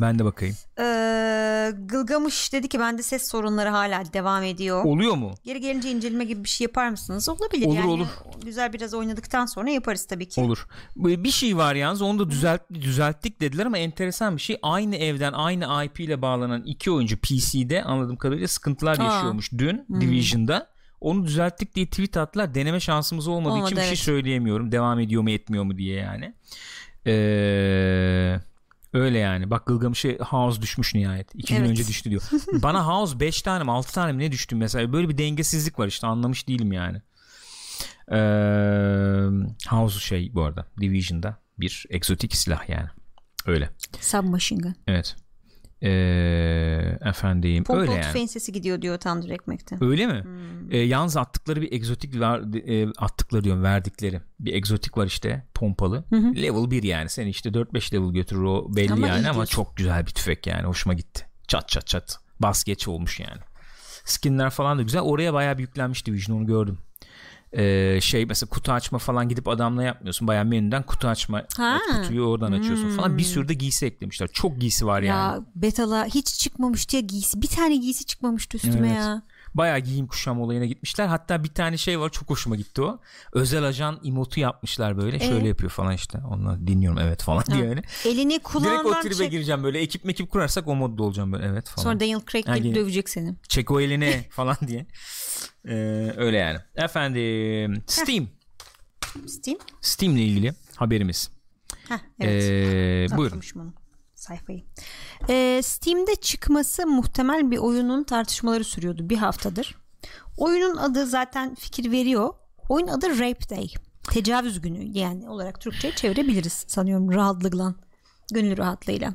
Ben de bakayım. Ee, Gılgamış dedi ki bende ses sorunları hala devam ediyor. Oluyor mu? Geri gelince inceleme gibi bir şey yapar mısınız? Olabilir Olur, yani. olur. Güzel biraz oynadıktan sonra yaparız tabii ki. Olur. Bir şey var yalnız onu da düzelt, düzelttik dediler ama enteresan bir şey. Aynı evden aynı IP ile bağlanan iki oyuncu PC'de anladığım kadarıyla sıkıntılar Aa. yaşıyormuş dün Division'da. Onu düzelttik diye tweet attılar. Deneme şansımız olmadığı Olmadı, için bir şey evet. söyleyemiyorum. Devam ediyor mu etmiyor mu diye yani. Ee, öyle yani. Bak Gılgamış'a House düşmüş nihayet. İki gün Evet. önce düştü diyor. Bana House 5 tane mi 6 tane mi ne düştü mesela. Böyle bir dengesizlik var işte anlamış değilim yani. Ee, House şey bu arada Division'da bir egzotik silah yani. Öyle. Submachine gun. Evet. Ee, efendim Pompalı öyle yani. tüfeğin sesi gidiyor diyor Tandır Ekmek'te. Öyle mi? Hmm. Ee, yalnız attıkları bir egzotik var, e, attıkları diyorum verdikleri bir egzotik var işte pompalı. Level 1 yani seni işte 4-5 level götürür o belli Ama yani ama diyorsun. çok güzel bir tüfek yani hoşuma gitti. Çat çat çat bas geç olmuş yani. Skinler falan da güzel. Oraya bayağı bir yüklenmiş Division onu gördüm. Ee, şey mesela kutu açma falan gidip adamla yapmıyorsun. Bayağı menüden kutu açma Ha. kutuyu oradan açıyorsun falan. Bir sürü de giysi eklemişler. Çok giysi var yani. Ya betala hiç çıkmamış diye giysi. Bir tane giysi çıkmamıştı üstüme Evet. ya. Bayağı giyim kuşam olayına gitmişler. Hatta bir tane şey var çok hoşuma gitti o. Özel ajan emotu yapmışlar böyle. Şöyle Ee? yapıyor falan işte. Onunla dinliyorum evet falan diye öyle. Elini Direkt o kulağından tribe çek. gireceğim böyle. Ekip mekip kurarsak o modda olacağım böyle. Evet falan. Sonra Daniel Craig Ha, gelip dövecek seni. Çek o elini falan diye. Ee, öyle yani. Efendim Steam. Steam. Steam ile ilgili haberimiz. Heh, evet. Ee, buyurun. Onu sayfayı. Ee, Steam'de çıkması muhtemel bir oyunun tartışmaları sürüyordu bir haftadır. Oyunun adı zaten fikir veriyor. Oyun adı Rape Day. Tecavüz günü yani olarak Türkçe'ye çevirebiliriz sanıyorum rahatlıkla. Gönül rahatlığıyla.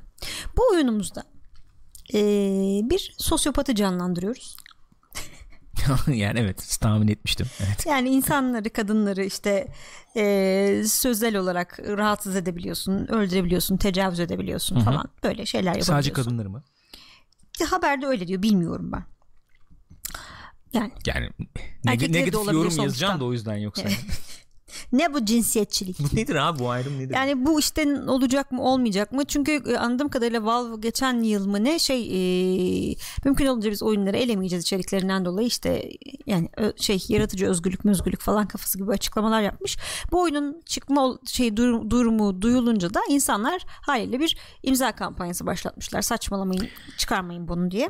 Bu oyunumuzda ee, bir sosyopatı canlandırıyoruz. yani evet tahmin etmiştim. Evet. Yani insanları, kadınları işte e, sözel olarak rahatsız edebiliyorsun, öldürebiliyorsun, tecavüz edebiliyorsun falan. Böyle şeyler yapabiliyorsun. Sadece kadınları mı? Haberde öyle diyor. Bilmiyorum ben. Yani Yani neg- negatif yorum yazacağım da o yüzden yoksa. ne bu cinsiyetçilik? bu nedir abi bu ayrım nedir? Yani bu işte olacak mı olmayacak mı? Çünkü e, anladığım kadarıyla Valve geçen yıl mı ne şey e, mümkün olunca biz oyunları elemeyeceğiz içeriklerinden dolayı işte yani şey yaratıcı özgürlük özgürlük falan kafası gibi açıklamalar yapmış. Bu oyunun çıkma şey dur- durumu duyulunca da insanlar haliyle bir imza kampanyası başlatmışlar. Saçmalamayın çıkarmayın bunu diye.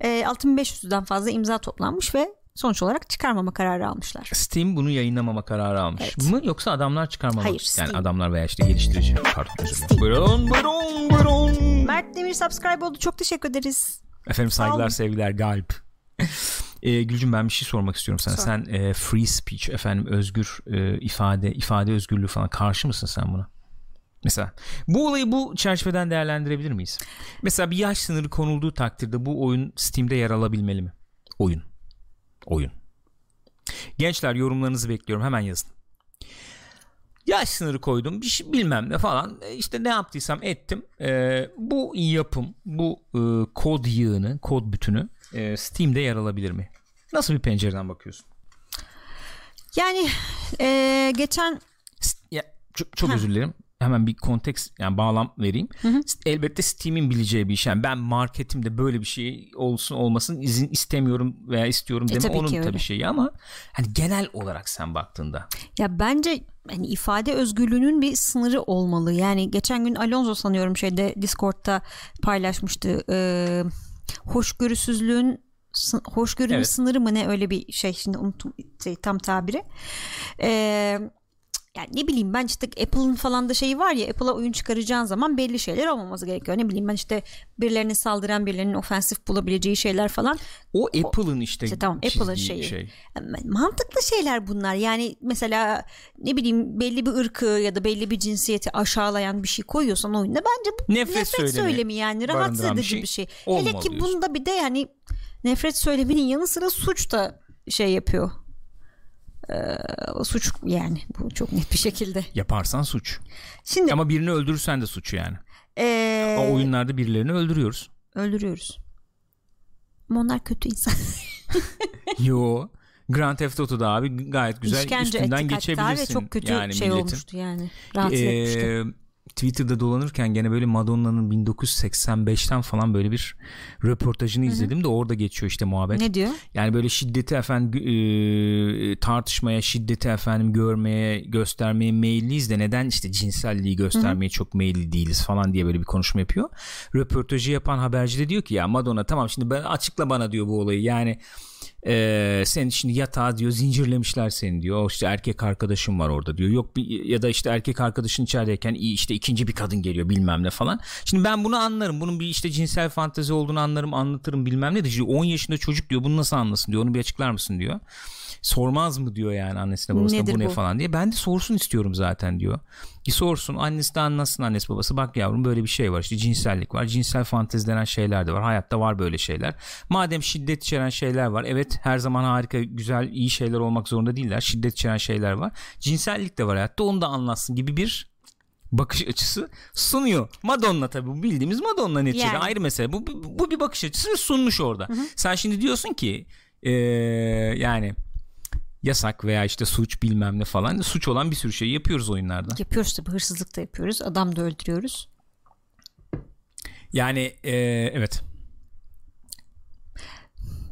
E, 6500'den fazla imza toplanmış ve sonuç olarak çıkarmama kararı almışlar. Steam bunu yayınlamama kararı almış. Evet. mı yoksa adamlar çıkarmama? Hayır, Yani Steam. adamlar veya işte geliştirici. Pardon. Buyurun buyurun buyurun. Mert Demir subscribe oldu. Çok teşekkür ederiz. Efendim saygılar sevgiler galip. e, Gülcüm ben bir şey sormak istiyorum sana. Sor. Sen e, free speech efendim özgür e, ifade ifade özgürlüğü falan karşı mısın sen buna? Mesela bu olayı bu çerçeveden değerlendirebilir miyiz? Mesela bir yaş sınırı konulduğu takdirde bu oyun Steam'de yer alabilmeli mi? Oyun. Oyun. Gençler yorumlarınızı bekliyorum hemen yazın. Yaş sınırı koydum bir şey bilmem ne falan E, işte ne yaptıysam ettim E, bu yapım bu e, kod yığını kod bütünü e, Steam'de yer alabilir mi? Nasıl bir pencereden bakıyorsun? Yani e, geçen Ya, çok, çok özür dilerim. Hemen bir konteks yani bağlam vereyim. hı. Elbette Steam'in bileceği bir iş. Yani ben marketimde böyle bir şey olsun olmasın izin istemiyorum veya istiyorum E, deme tabii onun tabii şeyi ama hani genel olarak sen baktığında ya bence hani ifade özgürlüğünün bir sınırı olmalı. Yani geçen gün Alonso sanıyorum şeyde Discord'da paylaşmıştı. E, hoşgörüsüzlüğün hoşgörünün Evet. sınırı mı ne öyle bir şey şimdi unuttum şey, tam tabiri. E, yani ne bileyim ben işte Apple'ın falan da şeyi var ya Apple'a oyun çıkaracağın zaman belli şeyler olmaması gerekiyor. Ne bileyim ben işte birilerine saldıran birilerinin ofensif bulabileceği şeyler falan. o Apple'ın işte, işte tamam, Apple'ın şeyi. şey. mantıklı şeyler bunlar. Yani mesela ne bileyim belli bir ırkı ya da belli bir cinsiyeti aşağılayan bir şey koyuyorsan oyunda bence bu Nefret nefret, söylemi söylemi, yani rahatsız barındıran bir edici şey bir şey. Hele ki diyorsun. bunda bir de yani nefret söyleminin yanı sıra suç da şey yapıyor. O suç yani bu çok net bir şekilde. Yaparsan suç. Şimdi Ama birini öldürürsen de suç yani. ee, O oyunlarda birilerini öldürüyoruz. öldürüyoruz. Ama onlar kötü insan. Yo. Grand Theft Auto'da abi gayet güzel İşkence üstünden geçebilirsin. ve çok kötü yani şey milletin. olmuştu yani. Rahatsız Ee, etmişti. Twitter'da dolanırken gene böyle Madonna'nın 1985'ten falan böyle bir röportajını izledim de orada geçiyor işte muhabbet. Ne diyor? Yani böyle şiddeti efendim e, tartışmaya, şiddeti efendim görmeye, göstermeye meyilliyiz de neden işte cinselliği göstermeye çok meyilli değiliz falan diye böyle bir konuşma yapıyor. Röportajı yapan haberci de diyor ki ya Madonna tamam şimdi ben açıkla bana diyor bu olayı. Yani e, sen şimdi yatağa diyor zincirlemişler seni diyor. İşte erkek arkadaşın var orada diyor. Yok bir, ya da işte erkek arkadaşın içerideyken işte ikinci bir kadın geliyor bilmem ne falan. Şimdi ben bunu anlarım. Bunun bir işte cinsel fantezi olduğunu anlarım, anlatırım bilmem ne de. Şimdi 10 yaşında çocuk diyor. Bunu nasıl anlasın diyor. Onu bir açıklar mısın diyor. Sormaz mı diyor yani annesine babasına Nedir bu ne bu? falan diye. Ben de sorsun istiyorum zaten diyor. Bir sorsun annesi de anlasın annesi babası. Bak yavrum böyle bir şey var işte cinsellik var. Cinsel fantezi denen şeyler de var. Hayatta var böyle şeyler. Madem şiddet içeren şeyler var. Evet her zaman harika güzel iyi şeyler olmak zorunda değiller. Şiddet içeren şeyler var. Cinsellik de var hayatta onu da anlatsın gibi bir bakış açısı sunuyor. Madonna tabii bu bildiğimiz Madonna neticede Yani. ayrı mesele. Bu, bu, bu bir bakış açısı sunmuş orada. Sen şimdi diyorsun ki eee, yani yasak veya işte suç bilmem ne falan suç olan bir sürü şey yapıyoruz oyunlarda. Yapıyoruz tabii hırsızlık da yapıyoruz. Adam da öldürüyoruz. Yani eee, evet.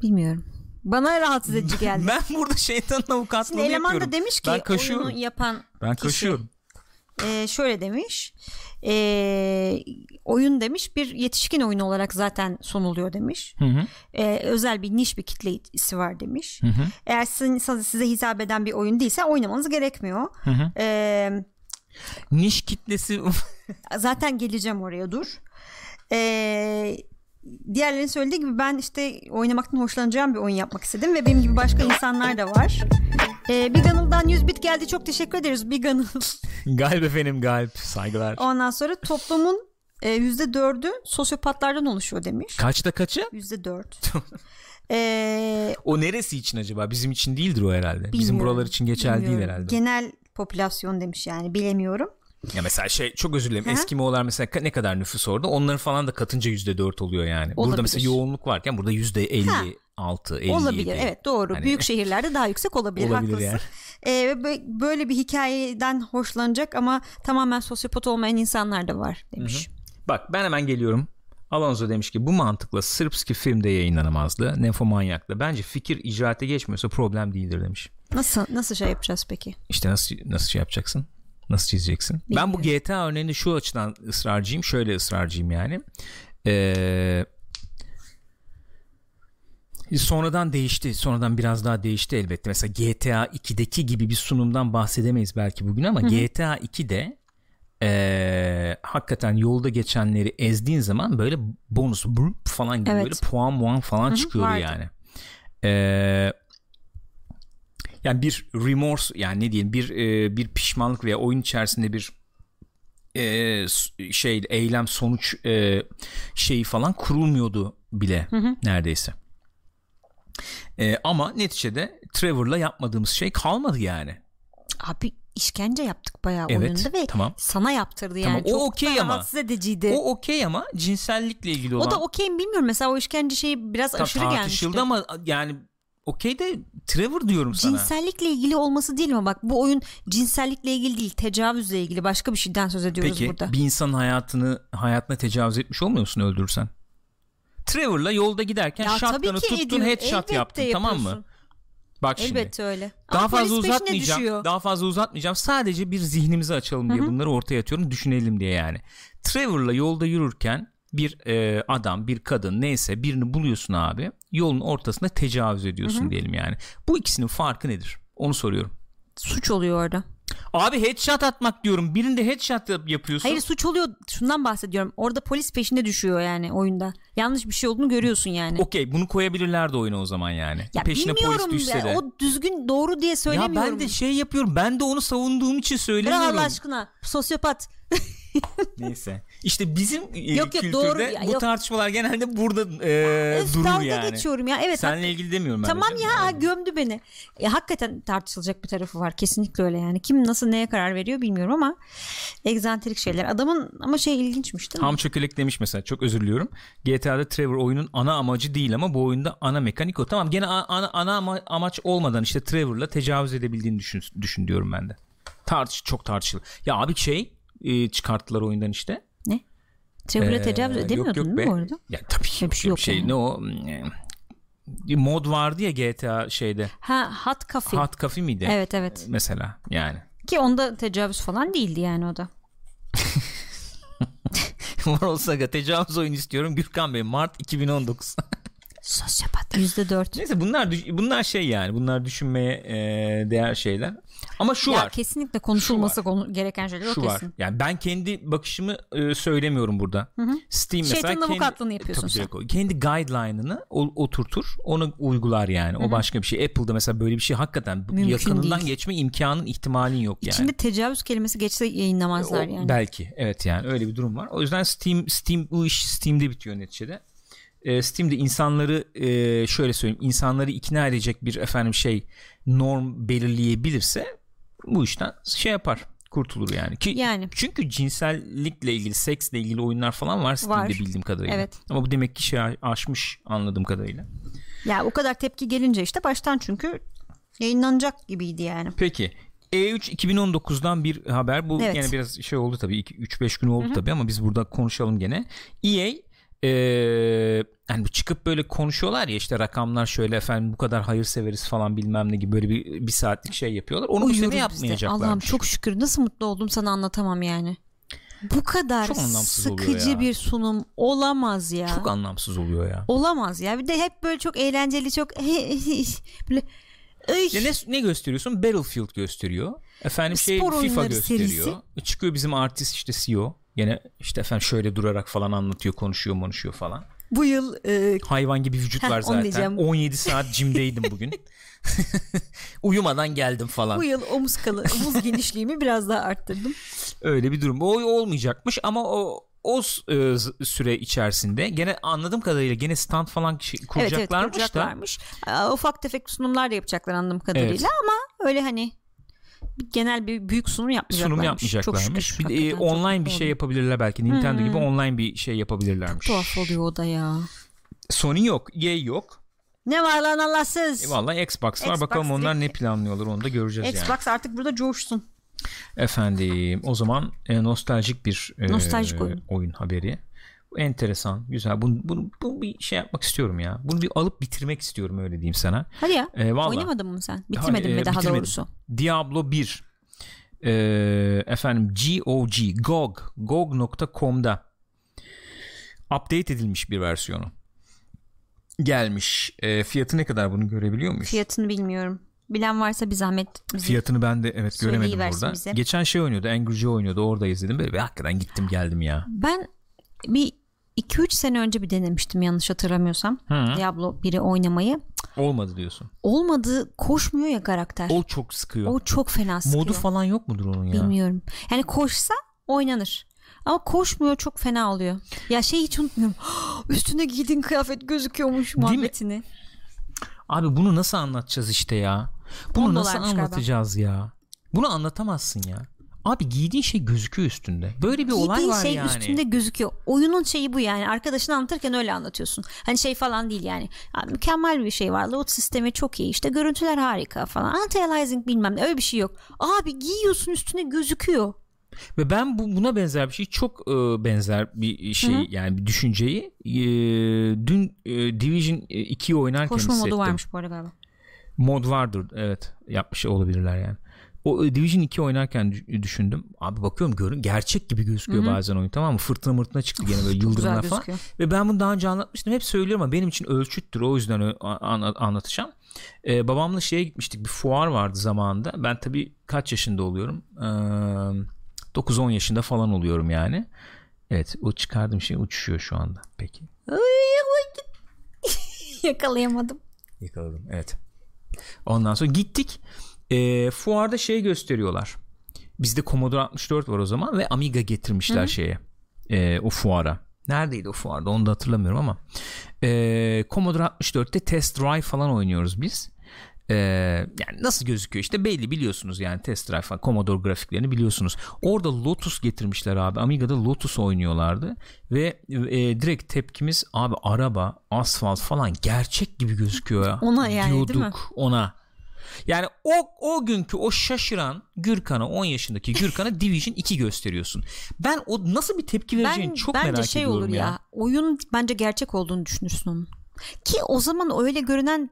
Bilmiyorum. Bana rahatsız edici geldi. Ben burada şeytanın avukatlığını Şimdi eleman yapıyorum. da demiş ki Ben kaşıyorum. oyunu yapan Ben kişi kaşıyorum. E, şöyle demiş. E, oyun demiş bir yetişkin oyunu olarak zaten sunuluyor demiş. Hı hı. E, özel bir niş bir kitlesi var demiş. Hı hı. Eğer sizin, size hitap eden bir oyun değilse oynamanız gerekmiyor. Hı hı. E, Niş kitlesi zaten geleceğim oraya dur. E, diğerlerinin söylediği gibi ben işte oynamaktan hoşlanacağım bir oyun yapmak istedim ve benim gibi başka insanlar da var. E, Big Anıl'dan 100 bit geldi çok teşekkür ederiz Big Anıl. galip efendim galip saygılar. Ondan sonra toplumun e, yüzde dördü sosyopatlardan oluşuyor demiş. Kaçta kaçı? Yüzde dört. E, O neresi için acaba? Bizim için değildir o herhalde. Bizim buralar için geçerli değil bilmiyorum. herhalde. Genel popülasyon demiş yani bilemiyorum. Ya mesela şey çok özür dilerim. Eskimo'lar mesela ne kadar nüfus orada? Onların falan da katınca %4 oluyor yani. Burada Olabilir. mesela yoğunluk varken burada %56, 57. Olabilir evet doğru. Hani- Büyük şehirlerde daha yüksek olabilir. Olabilir haklısın. yani. E, bö- böyle bir hikayeden hoşlanacak ama tamamen sosyopat olmayan insanlar da var demiş. Bak ben hemen geliyorum. Alonso demiş ki bu mantıkla Sırpski filmde yayınlanamazdı. Nefomanyak'ta. Bence fikir icraate geçmiyorsa problem değildir demiş. Nasıl nasıl şey yapacağız peki? İşte nasıl nasıl şey yapacaksın? Nasıl çizeceksin? Ben bu GTA örneğinde şu açıdan ısrarcıyım. Şöyle ısrarcıyım yani. Ee, sonradan değişti. Sonradan biraz daha değişti elbette. Mesela GTA 2'deki gibi bir sunumdan bahsedemeyiz belki bugün ama GTA 2'de ee, hakikaten yolda geçenleri ezdiğin zaman böyle bonus falan gibi Evet. böyle puan muan falan Hı hı, çıkıyordu vardı. yani. Ee, yani bir remorse yani ne diyeyim bir e, bir pişmanlık veya oyun içerisinde bir e, şey eylem sonuç e, şeyi falan kurulmuyordu bile neredeyse. E, ama neticede Trevor'la yapmadığımız şey kalmadı yani. Abi işkence yaptık bayağı Evet, oyunda ve tamam. sana yaptırdı yani. Tamam, o Çok okey da ama. rahatsız ediciydi. O okey ama cinsellikle ilgili olan O da okey mi bilmiyorum. Mesela o işkence şeyi biraz Tam aşırı tartışıldı gelmişti. ama yani okey de Trevor diyorum sana. Cinsellikle ilgili olması değil mi? Bak bu oyun cinsellikle ilgili değil. Tecavüzle ilgili başka bir şeyden söz ediyoruz Peki burada. bir insanın hayatını hayatına tecavüz etmiş olmuyor musun öldürürsen? Trevor'la yolda giderken Ya shotgun'ı tuttun ediyor. headshot Elbette yaptın tamam mı? yapıyorsun. Bak şimdi. Elbette öyle. Daha Ama fazla uzatmayacağım. düşüyor. Daha fazla uzatmayacağım. Sadece bir zihnimizi açalım diye bunları ortaya atıyorum. Düşünelim diye yani. Trevor'la yolda yürürken bir e, adam, bir kadın neyse birini buluyorsun abi. Yolun ortasında tecavüz ediyorsun diyelim yani. Bu ikisinin farkı nedir? Onu soruyorum. Suç oluyor orada. Abi headshot atmak diyorum. Birinde headshot yap- yapıyorsun. Hayır suç oluyor. Şundan bahsediyorum. Orada polis peşinde düşüyor yani oyunda. Yanlış bir şey olduğunu görüyorsun yani. Okey bunu koyabilirlerdi oyuna o zaman yani. ya Peşine bilmiyorum. polis düşse ya, de. O düzgün doğru diye Ya söylemiyorum. ben de şey yapıyorum. Ben de onu savunduğum için Bırak söylemiyorum. Allah aşkına. Sosyopat. Neyse. İşte bizim e, Yok, yok, kültürde doğru. Ya, bu yok. tartışmalar genelde burada e, Öf, durur yani. geçiyorum ya. Evet. Seninle hak- ilgili demiyorum ben. Tamam ya gömdü beni. Ya, hakikaten tartışılacak bir tarafı var. Kesinlikle öyle yani. Kim nasıl neye karar veriyor bilmiyorum ama egzantrik şeyler. Adamın ama şey ilginçmiş değil mi? Ham çökelek demiş mesela çok özür diliyorum. GTA'da Trevor oyunun ana amacı değil ama bu oyunda ana mekanik o. Tamam gene ana, ana ama- amaç olmadan işte Trevor'la tecavüz edebildiğini düşün, düşün diyorum ben de. Tartış çok tartışılır. Ya abi şey e, çıkarttılar oyundan işte. Ne? Trevor'la Ee, tecavüz edemiyordun yok, yok değil mi bu arada? Ya tabii Öyle bir şey yok şey yani. ne o e, bir mod vardı ya GTA şeyde. Ha Hot Coffee. Hot Coffee miydi? Evet evet. Mesela yani. Ki onda tecavüz falan değildi yani o da. Moral Saga tecavüz oyunu istiyorum. Gürkan Bey Mart 2019. Sosyopat. Yüzde dört. Neyse bunlar bunlar şey yani bunlar düşünmeye e, değer şeyler. Ama şu ya var. kesinlikle konuşulması konu, gereken şeyler Şu o var. kesin. Yani ben kendi bakışımı e, söylemiyorum burada. Steam mesela Şeytanın kendi, avukatlığını yapıyorsun Tabii sen. direkt o. Kendi guideline'ını o- oturtur. Onu uygular yani. O başka bir şey. Apple'da mesela böyle bir şey hakikaten Mümkün yakınından değil. geçme imkanın ihtimalin yok yani. İçinde tecavüz kelimesi geçse yayınlamazlar O- yani. Belki evet yani öyle bir durum var. O yüzden Steam Steam bu iş Steam'de bitiyor neticede. Ee, Steam'de insanları e, şöyle söyleyeyim insanları ikna edecek bir efendim şey norm belirleyebilirse bu işten şey yapar kurtulur yani. Ki Yani. çünkü cinsellikle ilgili seksle ilgili oyunlar falan var Steam'de Var. bildiğim kadarıyla. Evet. Ama bu demek ki şey aşmış anladığım kadarıyla. Ya o kadar tepki gelince işte baştan çünkü yayınlanacak gibiydi yani. Peki E3 2019'dan bir haber. Bu Evet. yine biraz şey oldu tabii 3-5 gün oldu tabii ama biz burada konuşalım gene. EA Ee, yani bu çıkıp böyle konuşuyorlar ya işte rakamlar şöyle efendim bu kadar hayırseveriz falan bilmem ne gibi böyle bir, bir saatlik şey yapıyorlar. Onu bu Uyuyoruz sene biz de. yapmayacaklarmış. Allah'ım çok şükür nasıl mutlu oldum sana anlatamam yani. Bu kadar sıkıcı bir sunum olamaz ya. Çok anlamsız oluyor ya. Olamaz ya. Bir de hep böyle çok eğlenceli çok böyle Ya ne, ne gösteriyorsun? Battlefield gösteriyor. Efendim şey Spor FIFA gösteriyor. serisi. E, Çıkıyor bizim artist işte CEO. Yine işte efendim şöyle durarak falan anlatıyor, konuşuyor, konuşuyor falan. bu yıl e, Hayvan gibi vücut Heh, var zaten. diyeceğim. 17 saat jimdeydim bugün. Uyumadan geldim falan. bu yıl omuz kalı omuz genişliğimi biraz daha arttırdım. Öyle bir durum. O olmayacakmış ama o o e, süre içerisinde gene anladığım kadarıyla gene stand falan şey- Evet evet kuracaklarmış da kuracaklarmış. Aa, Ufak tefek sunumlar da yapacaklar anladığım kadarıyla ama öyle hani genel bir büyük sunum yapmayacaklarmış. sunum Çok yapmayacaklarmış. şükür, Bir de, e, hakikaten çok online bir şey yapabilirler belki. Nintendo gibi online bir şey yapabilirlermiş. Tuhaf oluyor o da ya. Sony yok, EA yok. Ne var lan Allahsız? E, vallahi Xbox var. Xbox Bakalım onlar ne planlıyorlar onu da göreceğiz yani. Xbox artık burada coşsun. Efendim o zaman e, nostaljik bir e, Nostaljik oyun. haberi. Enteresan, güzel. Bunu, bunu, bunu bir şey yapmak istiyorum ya. Bunu bir alıp bitirmek istiyorum öyle diyeyim sana. Hadi ya. E, vallahi. Oynamadın mı sen? Bitirmedin Ha, e, mi daha bitirmedim. doğrusu? Diablo 1 e, efendim GOG GOG GOG.com'da update edilmiş bir versiyonu gelmiş. E, fiyatı ne kadar bunu görebiliyor muyuz? Fiyatını bilmiyorum. Bilen varsa bir zahmet bize. Fiyatını ben de evet göremedim burada. bize. Geçen şey oynuyordu. Angry Joe oynuyordu. Orada izledim. Böyle bir hakikaten gittim geldim ya. Ben bir 2-3 sene önce bir denemiştim yanlış hatırlamıyorsam. Hı. Diablo 1'i oynamayı. Olmadı diyorsun. Olmadı koşmuyor ya karakter. O çok sıkıyor. O çok fena sıkıyor. Modu falan yok mudur onun ya? Bilmiyorum. Yani koşsa oynanır. Ama koşmuyor çok fena oluyor. Ya şey hiç unutmuyorum. Üstüne giydiğin kıyafet gözüküyormuş muhabbetini. Abi bunu nasıl anlatacağız işte ya? Bunu nasıl dolarmış galiba. anlatacağız ya? Bunu anlatamazsın ya. Abi giydiğin şey gözüküyor üstünde. Böyle bir olay Giydiğin var şey yani. üstünde gözüküyor. Oyunun şeyi bu yani. Arkadaşını anlatırken öyle anlatıyorsun. Hani şey falan değil yani. Ya mükemmel bir şey var. Load sistemi çok iyi. İşte görüntüler harika falan. Anti-aliasing bilmem ne. Öyle bir şey yok. Abi giyiyorsun üstüne gözüküyor. Ve ben bu, buna benzer bir şey çok e, benzer bir şey Hı hı. yani bir düşünceyi e, dün e, Division 2'yi oynarken Koşma hissettim. modu varmış bu arada galiba. Mod vardır evet yapmış olabilirler yani. O e, Division 2 oynarken dü- düşündüm. Abi bakıyorum görün gerçek gibi gözüküyor Hı hı. bazen oyun tamam mı? Fırtına mırtına çıktı gene böyle yıldırımlar falan. gözüküyor. Ve ben bunu daha önce anlatmıştım. Hep söylüyorum ama benim için ölçüttür. O yüzden anlatacağım. Ee, babamla şeye gitmiştik. Bir fuar vardı zamanında. Ben tabii kaç yaşında oluyorum? Ee, 9-10 yaşında falan oluyorum yani. Evet o çıkardığım şey uçuşuyor şu anda. Peki. Yakalayamadım. Yakaladım evet. Ondan sonra gittik. Ee, fuarda şey gösteriyorlar. Bizde Commodore 64 var o zaman ve Amiga getirmişler şeye. ee, o fuara. Neredeydi o fuarda onu da hatırlamıyorum ama. Ee, Commodore 64'te Test Drive falan oynuyoruz biz. Ee, yani nasıl gözüküyor işte belli biliyorsunuz yani Test Drive falan Commodore grafiklerini biliyorsunuz. Orada Lotus getirmişler abi. Amiga'da Lotus oynuyorlardı ve e, direkt tepkimiz abi araba, asfalt falan gerçek gibi gözüküyor ya. Ona yani, değil mi? Diyorduk ona. Yani o o günkü o şaşıran Gürkan'a 10 yaşındaki Gürkan'a Division 2 gösteriyorsun. Ben o nasıl bir tepki vereceğini Ben, çok bence merak şey ediyorum olur ya. ya. Oyun bence gerçek olduğunu düşünürsün onun. Ki o zaman öyle görünen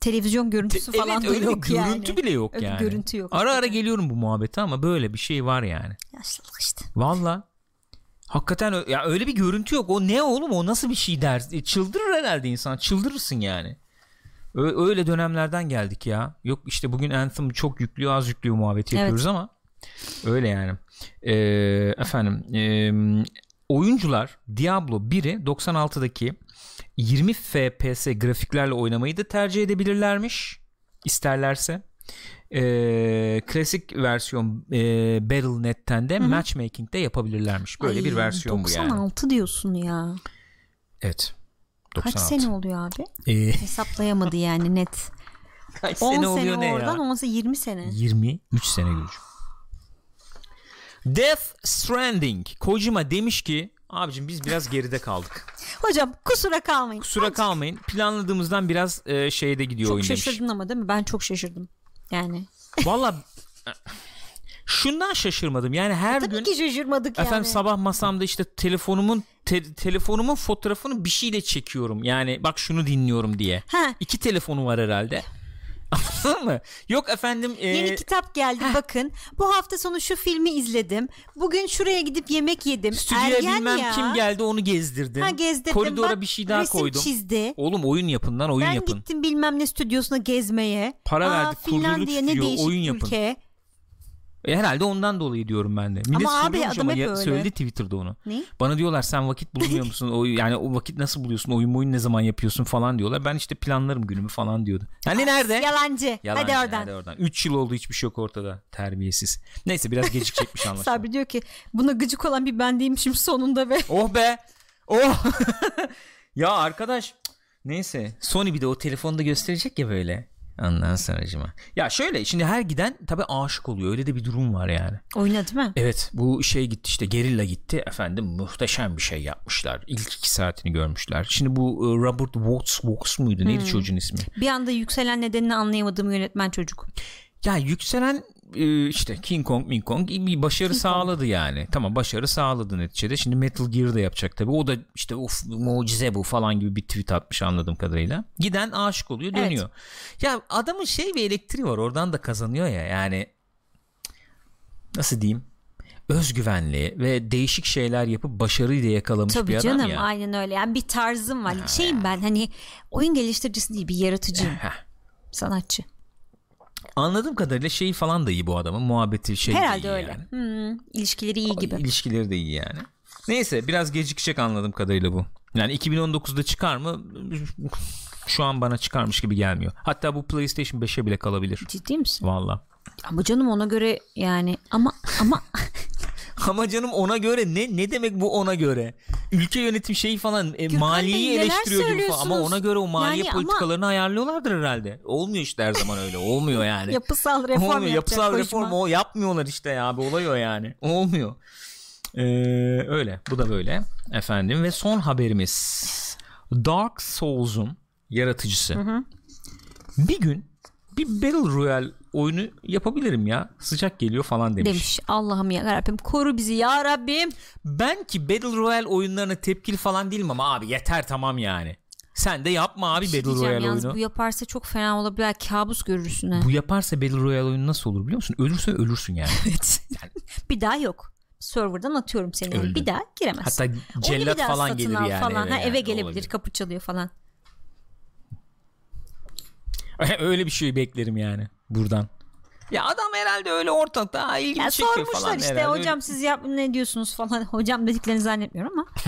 televizyon görüntüsü falan evet da öyle yok yani. görüntü bile yok Öyle yani. görüntü yok. Ara ara geliyorum bu muhabbete ama böyle bir şey var yani. Yaşlılık işte. Valla. Hakikaten ya öyle bir görüntü yok. O ne oğlum o nasıl bir şey der? E, Çıldırır herhalde insan. Çıldırırsın yani. Öyle dönemlerden geldik ya. Yok işte bugün Anthem çok yüklüyor az yüklüyor muhabbeti Evet. yapıyoruz ama öyle yani. Ee, efendim e, oyuncular Diablo 1'i 96'daki 20 FPS grafiklerle oynamayı da tercih edebilirlermiş isterlerse. Ee, klasik versiyon e, Battle.net'ten de matchmaking'de yapabilirlermiş. Böyle Ay, bir versiyon bu yani. 96 diyorsun ya. Evet. Kaç 96. sene oluyor abi? Ee, Hesaplayamadı yani net. kaç 10 sene sene, oluyor ne oradan ya? 10 sene 20 sene. 23 sene Gülcüm. Death Stranding. Kojima demiş ki abicim biz biraz geride kaldık. Hocam kusura kalmayın. Kusura kalmayın. Planladığımızdan biraz e, şeyde gidiyor Çok oyun demiş. şaşırdın ama değil mi? Ben çok şaşırdım. Yani. Valla şundan şaşırmadım. Yani her Tabii gün ki şaşırmadık yani. efendim sabah masamda işte telefonumun te- telefonumun fotoğrafını bir şeyle çekiyorum. Yani bak şunu dinliyorum diye. Ha, İki telefonu var herhalde. Anladın mı? Yok efendim. e, Yeni kitap geldi bakın. Bu hafta sonu şu filmi izledim. Bugün şuraya gidip yemek yedim. Stüdyoya Ergen bilmem ya. kim geldi onu gezdirdim. Ha gezdirdim. Koridora Bak, bir şey daha resim koydum. çizdi. Oğlum oyun yapın lan oyun ben yapın. gittim bilmem ne stüdyosuna gezmeye. Para Aa, verdik, kurdurduk stüdyo, oyun yapın. ülke. E, herhalde ondan dolayı diyorum ben de. Millet Ama abi, adam ama hep öyle. söyledi Twitter'da onu. Ne? Bana diyorlar sen vakit bulmuyor musun? O, yani o vakit nasıl buluyorsun? Oyun oyun ne zaman yapıyorsun falan diyorlar. Ben işte planlarım günümü falan diyordu. Yani nerede? Yalancı. Yalancı, Hadi oradan. Hadi oradan. 3 yıl oldu hiçbir şey yok ortada. Terbiyesiz. Neyse biraz gecikecekmiş anlaşılan. Sabri diyor ki buna gıcık olan bir ben değilmişim sonunda be. oh be. Oh. ya arkadaş. Neyse. Sony bir de o telefonu da gösterecek ya böyle. Ondan sonracıma. Ya şöyle şimdi her giden tabii aşık oluyor. Öyle de bir durum var yani. Oyna değil mi? Evet bu şey gitti işte Gerilla gitti efendim muhteşem bir şey yapmışlar. İlk iki saatini görmüşler. Şimdi bu e, Robert Watts, Watts muydu neydi çocuğun ismi? Bir anda yükselen nedenini anlayamadığım yönetmen çocuk. Ya yükselen e, işte King Kong, Ming Kong bir başarı sağladı yani. Tamam başarı sağladı neticede. Şimdi Metal Gear da yapacak tabii. O da işte of mucize bu falan gibi bir tweet atmış anladığım kadarıyla. Giden aşık oluyor Evet. dönüyor. Ya adamın şey bir elektriği var oradan da kazanıyor ya yani nasıl diyeyim özgüvenli ve değişik şeyler yapıp başarıyı da yakalamış bir Tabii adam canım ya. aynen öyle. Yani bir tarzım var. Şeyim ben hani oyun geliştiricisi değil bir yaratıcıyım. Sanatçı. Anladığım kadarıyla şeyi falan da iyi bu adamın muhabbeti şey de Herhalde iyi öyle. yani. Hmm, ilişkileri iyi gibi. İlişkileri de iyi yani. Neyse biraz gecikecek anladığım kadarıyla bu. Yani 2019'da çıkar mı? Şu an bana çıkarmış gibi gelmiyor. Hatta bu PlayStation 5'e bile kalabilir. Ciddi misin? Valla. Ama canım ona göre yani ama ama Ama canım ona göre ne ne demek bu ona göre? Ülke yönetim şeyi falan e, maliyeyi Bey, neler eleştiriyor gibi falan. Ama ona göre o maliye Yani ama- politikalarını ayarlıyorlardır herhalde. Olmuyor işte her zaman öyle. Olmuyor yani. yapısal reform Olmuyor. yapacak Yapısal reform o yapmıyorlar işte ya abi olay o yani. Olmuyor. Ee, öyle. Bu da böyle. Efendim ve son haberimiz. Dark Souls'un yaratıcısı. Bir gün bir Battle Royale oyunu yapabilirim ya. Sıcak geliyor falan demiş. demiş. Allah'ım ya Rabbim koru bizi ya Rabbim. Ben ki Battle Royale oyunlarına tepkili falan değilim ama abi yeter tamam yani. Sen de yapma abi şey Battle Royale yalnız oyunu. bu yaparsa çok fena olabilir. Kabus görürsün ha. Bu yaparsa Battle Royale oyunu nasıl olur biliyor musun? Ölürse ölürsün yani. Evet. bir daha yok. Server'dan atıyorum seni. Öldün. Bir daha giremezsin. Hatta cellat falan gelir yani. Falan. eve ha, yani. eve gelebilir Olabilir. kapı çalıyor falan. öyle bir şey beklerim yani buradan. Ya adam herhalde öyle ortalıkta ha, ilgimi Ya çekiyor sormuşlar falan işte herhalde. hocam siz yap ne diyorsunuz falan. Hocam dediklerini zannetmiyorum ama.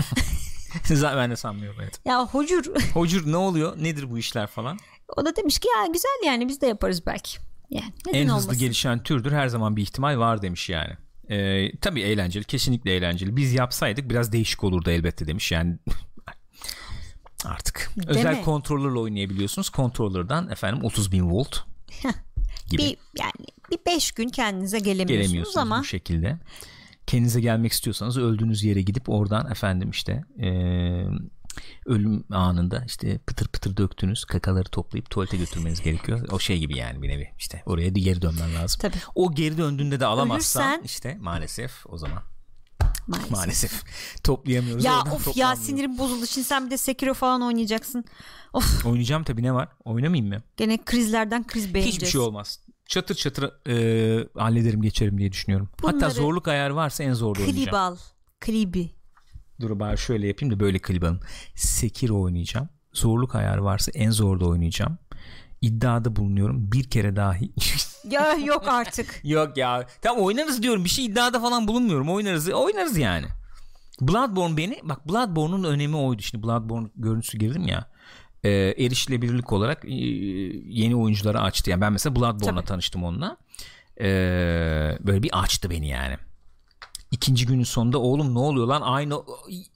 Ben de sanmıyorum evet. ya hocur Hocur ne oluyor? Nedir bu işler falan? o da demiş ki ya güzel yani biz de yaparız belki. Yani neden en hızlı olmasın? gelişen türdür her zaman bir ihtimal var demiş yani. Ee, tabii eğlenceli kesinlikle eğlenceli. Biz yapsaydık biraz değişik olurdu elbette demiş yani. Artık. Değil Özel mi? kontrollerle oynayabiliyorsunuz. Kontrollerden efendim 30 bin volt gibi bir yani bir beş gün kendinize gelemiyorsunuz, gelemiyorsunuz ama bu şekilde. Kendinize gelmek istiyorsanız öldüğünüz yere gidip oradan efendim işte eee, ölüm anında işte pıtır pıtır döktüğünüz kakaları toplayıp tuvalete götürmeniz gerekiyor. O şey gibi yani bir nevi işte oraya geri dönmen lazım. Tabii. O geri döndüğünde de alamazsan Ölürsen- işte maalesef o zaman maalesef. maalesef toplayamıyoruz. Ya of ya sinirim bozuldu. Şimdi sen bir de Sekiro falan oynayacaksın. Of Oynayacağım tabii ne var? Oynamayayım mı? gene krizlerden kriz beğeneceğiz. Hiçbir şey olmaz. Çatır çatır eee, hallederim geçerim diye düşünüyorum. Hatta Bunları- zorluk ayarı varsa en zorda oynayacağım. Klip al. Klibi. Dur bari şöyle yapayım da böyle klip alayım. Sekiro oynayacağım. Zorluk ayarı varsa en zorda oynayacağım. İddiada bulunuyorum. Bir kere dahi. Ya yok artık. Yok ya. Tamam oynarız diyorum. Bir şey iddiada falan bulunmuyorum. Oynarız. Oynarız yani. Bloodborne beni bak Bloodborne'un önemi oydu. Şimdi Bloodborne görüntüsü girdim ya. E, erişilebilirlik olarak e, yeni oyunculara açtı. Yani ben mesela Bloodborne'la tanıştım onunla. E, böyle bir açtı beni yani. İkinci günün sonunda oğlum ne oluyor lan aynı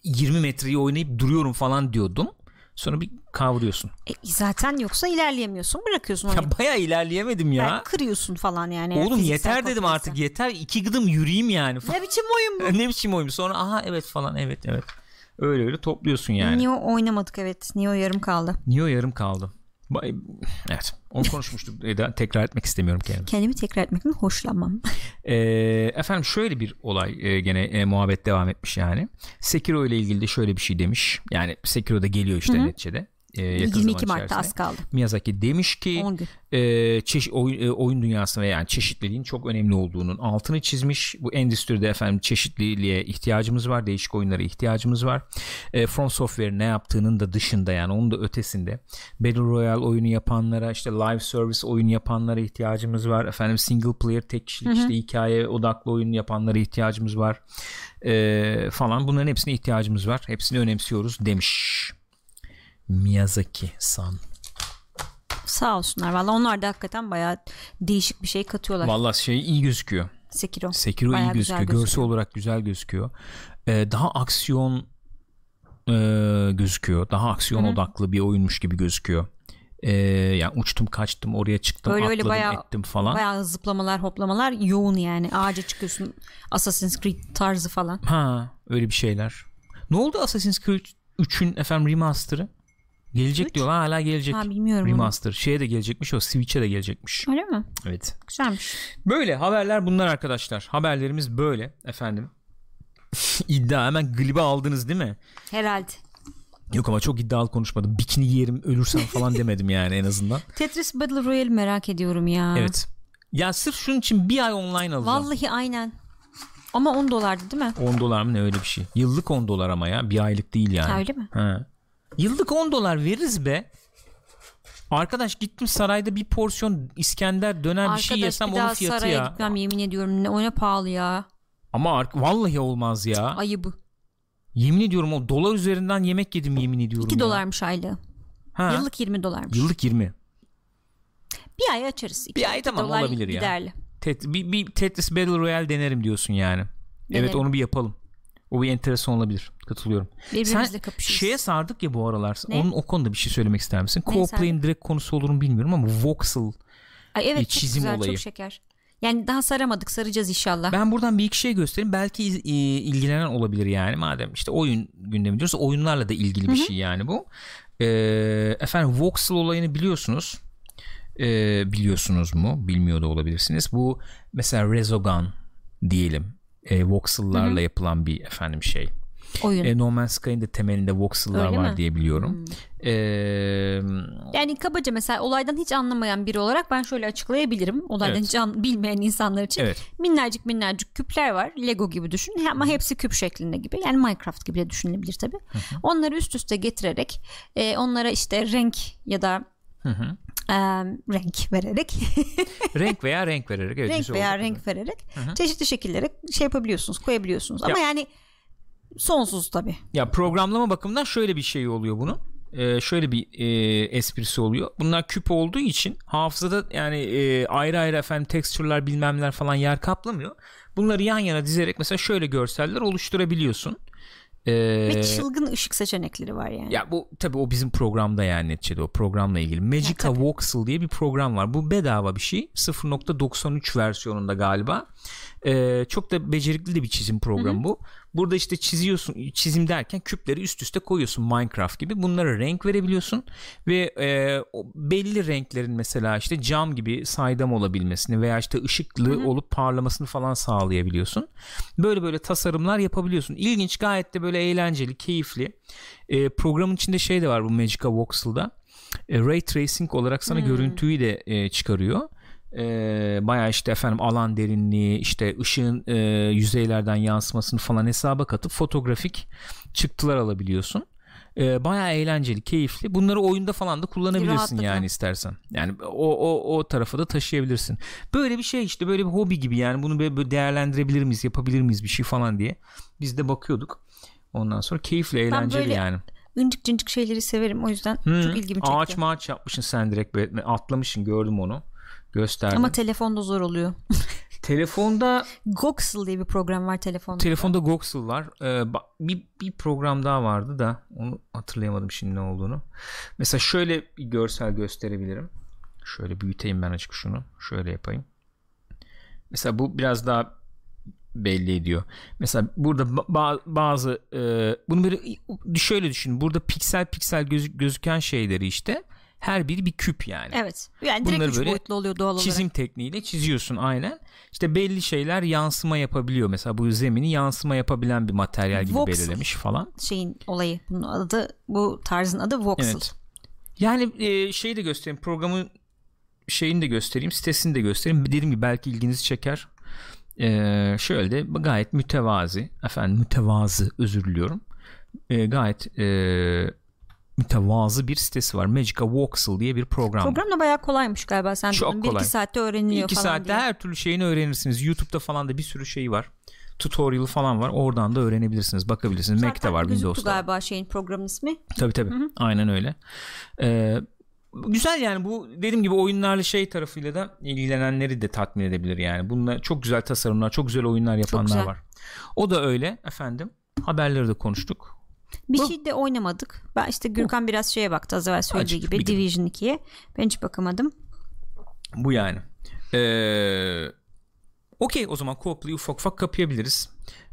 20 metreyi oynayıp duruyorum falan diyordum. Sonra bir kavruyorsun. E, zaten yoksa ilerleyemiyorsun. Bırakıyorsun onu. Ya bayağı ilerleyemedim ya. Yani kırıyorsun falan yani. Oğlum yeter dedim kontrolse. artık yeter. iki gıdım yürüyeyim yani. Ne biçim oyun bu? ne biçim oyun sonra aha evet falan evet evet öyle öyle topluyorsun yani Neo oynamadık evet. Neo yarım kaldı. Neo yarım kaldı Bay- Evet. Onu konuşmuştuk. Eda. Tekrar etmek istemiyorum kendimi. Kendimi tekrar etmekten hoşlanmam. Ee, efendim şöyle bir olay e, gene e, muhabbet devam etmiş yani. Sekiro ile ilgili de şöyle bir şey demiş. Yani Sekiro da geliyor işte neticede. E, yakın 22 zaman Mart'ta az kaldı. Miyazaki demiş ki 10 gün. e, çeşit oyun, e, oyun dünyasında ve yani çeşitliliğin çok önemli olduğunun altını çizmiş. Bu endüstride efendim çeşitliliğe ihtiyacımız var. Değişik oyunlara ihtiyacımız var. E, From Software ne yaptığının da dışında yani onun da ötesinde Battle Royale oyunu yapanlara işte live service oyun yapanlara ihtiyacımız var. Efendim single player tek kişilik işte hikaye odaklı oyun yapanlara ihtiyacımız var. E, falan bunların hepsine ihtiyacımız var. Hepsini önemsiyoruz demiş. Miyazaki san. Sağ olsunlar. Valla onlar da hakikaten bayağı değişik bir şey katıyorlar. Vallahi şey iyi gözüküyor. Sekiro. Sekiro Bayağı iyi gözüküyor. güzel Görsel gözüküyor. olarak güzel gözüküyor. Ee, daha aksiyon e, gözüküyor. Daha aksiyon odaklı bir oyunmuş gibi gözüküyor. Ee, yani uçtum kaçtım oraya çıktım Öyle öyle atladım bayağı- ettim falan. Bayağı zıplamalar hoplamalar yoğun yani. Ağaca çıkıyorsun Assassin's Creed tarzı falan. Ha öyle bir şeyler. Ne oldu Assassin's Creed 3'ün efendim remaster'ı? Gelecek Üç? diyorlar hala gelecek. Ha bilmiyorum onu. Remaster. Şeye de gelecekmiş o Switch'e de gelecekmiş. Öyle mi? Evet. Güzelmiş. Böyle haberler bunlar arkadaşlar. Haberlerimiz böyle efendim. İddia hemen glibe aldınız değil mi? Herhalde. Yok ama çok iddialı konuşmadım. Bikini giyerim ölürsem falan demedim yani en azından. Tetris Battle Royale merak ediyorum ya. Evet. Ya sırf şunun için bir ay online alacağım. Vallahi aynen. Ama 10 dolardı değil mi? 10 dolar mı ne öyle bir şey. Yıllık 10 dolar ama ya. Bir aylık değil yani. Ha, öyle mi? Ha. Yıllık 10 dolar veririz be. Arkadaş gittim sarayda bir porsiyon İskender döner bir Arkadaş şey yesem bir onun fiyatı saraya ya. gitmem yemin ediyorum. Ne, o ne pahalı ya. Ama ar- vallahi olmaz ya. Ayıbı. Yemin ediyorum o dolar üzerinden yemek yedim yemin ediyorum 2 ya. dolarmış aylığı. Ha. Yıllık 20 dolarmış. Yıllık 20. Bir ay açarız. İki- Bir ay tamam, dolar olabilir ya. giderli. Tet- bir, bir Tetris Battle Royale denerim diyorsun yani. Evet Denerim. onu bir yapalım. O bir enteresan olabilir. Katılıyorum. Birbirimizle Sen kapışırız. şeye sardık ya bu aralar. Ne? Onun o konuda bir şey söylemek ister misin? Co-play'in direkt konusu olur mu bilmiyorum ama voxel. Ay evet bir çok çizim güzel olayı. çok şeker. Yani daha saramadık saracağız inşallah. Ben buradan bir iki şey göstereyim. Belki e, ilgilenen olabilir yani. Madem işte oyun gündemi diyoruz. Oyunlarla da ilgili bir şey yani bu. Ee, efendim voxel olayını biliyorsunuz. Ee, biliyorsunuz mu? Bilmiyor da olabilirsiniz. Bu mesela Resogun diyelim. E, voxel'larla yapılan bir efendim şey. Oyun. E, no Man's Sky'ın da temelinde voxel'lar Öyle var mi? Hmm. diye biliyorum. Ee, Yani kabaca mesela olaydan hiç anlamayan biri olarak ben şöyle açıklayabilirim. Olaydan Evet. hiç an- bilmeyen insanlar için. evet. Minnacık minnacık küpler var. Lego gibi düşün. Ama hepsi küp şeklinde gibi. Yani Minecraft gibi de düşünülebilir tabii. Onları üst üste getirerek e, onlara işte renk ya da Hı hı. e, renk vererek renk veya renk vererek. Evet, renk veya renk vererek çeşitli şekillere şey yapabiliyorsunuz koyabiliyorsunuz. Ama Ya- yani sonsuz tabii. Ya programlama bakımından şöyle bir şey oluyor bunun. Ee, şöyle bir e, esprisi oluyor. Bunlar küp olduğu için hafızada yani e, ayrı ayrı efendim texture'lar bilmemler falan yer kaplamıyor. Bunları yan yana dizerek mesela şöyle görseller oluşturabiliyorsun. Ee, Ve çılgın ışık seçenekleri var yani. ya bu tabii o bizim programda yani neticede o programla ilgili. Magica. Voxel diye bir program var. Bu bedava bir şey. 0.93 versiyonunda galiba. Ee, çok da becerikli de bir çizim programı bu. Burada işte çiziyorsun çizim derken küpleri üst üste koyuyorsun Minecraft gibi. Bunlara renk verebiliyorsun ve e, belli renklerin mesela işte cam gibi saydam olabilmesini veya işte ışıklı olup parlamasını falan sağlayabiliyorsun. Böyle böyle tasarımlar yapabiliyorsun. İlginç gayet de böyle eğlenceli, keyifli. E, programın içinde şey de var bu Magica Voxel'da. E, Ray Tracing olarak sana görüntüyü de e, çıkarıyor. E, bayağı işte efendim alan derinliği işte ışığın e, yüzeylerden yansımasını falan hesaba katıp fotoğrafik çıktılar alabiliyorsun. E, bayağı eğlenceli, keyifli. Bunları oyunda falan da kullanabilirsin Rahatlıkla. yani istersen. Yani o o o tarafa da taşıyabilirsin. Böyle bir şey işte böyle bir hobi gibi yani bunu böyle değerlendirebilir miyiz, yapabilir miyiz bir şey falan diye. Biz de bakıyorduk. Ondan sonra keyifli, eğlenceli böyle yani. Incik cincik şeyleri severim o yüzden Hı, çok ilgimi çekti. Ağaç mağaç yapmışsın sen direkt böyle atlamışsın gördüm onu. Gösterdim. Ama telefonda zor oluyor. telefonda Goxel diye bir program var telefonda. telefonda Goxel var. Ee, bir, bir program daha vardı da onu hatırlayamadım şimdi ne olduğunu. Mesela şöyle bir görsel gösterebilirim. Şöyle büyüteyim ben açık şunu. Şöyle yapayım. Mesela bu biraz daha belli ediyor. Mesela burada ba- bazı e, bunu böyle şöyle düşün. Burada piksel piksel gözü- gözüken şeyleri işte Her biri bir küp yani. Evet. Yani direkt Bunları üç böyle boyutlu oluyor doğal olarak. Çizim tekniğiyle çiziyorsun aynen. İşte belli şeyler yansıma yapabiliyor. Mesela bu zemini yansıma yapabilen bir materyal gibi Voxel. belirlemiş falan. Şeyin olayı bunun adı bu tarzın adı voxel. Evet. Yani e, şeyi de göstereyim. Programın şeyini de göstereyim. Sitesini de göstereyim. Dediğim gibi belki ilginizi çeker. E, şöyle de gayet mütevazi. Efendim mütevazı özür diliyorum. E, gayet e, mütevazı bir sitesi var. Magica Voxel diye bir program. Program da bayağı kolaymış galiba. Sen Çok dedin. Kolay. iki saatte öğreniliyor İki falan saatte diye. her türlü şeyini öğrenirsiniz. YouTube'da falan da bir sürü şey var. Tutorial falan var. Oradan da öğrenebilirsiniz. Bakabilirsiniz. Mac'te Zaten var, gözüktü Windows'ta. var. galiba şeyin programın ismi. Tabii tabii. Aynen öyle. Ee, güzel yani bu dediğim gibi oyunlarla şey tarafıyla da ilgilenenleri de tatmin edebilir yani. Bununla çok güzel tasarımlar, çok güzel oyunlar yapanlar güzel. var. O da öyle efendim. Haberleri de konuştuk. Bir Bu. şey de oynamadık. Ben işte Gürkan biraz şeye baktı az evvel söylediği Azıcık gibi bir Division 2'ye. Ben hiç bakamadım. Bu yani. Ee, Okey o zaman co-play'i ufak ufak kapayabiliriz.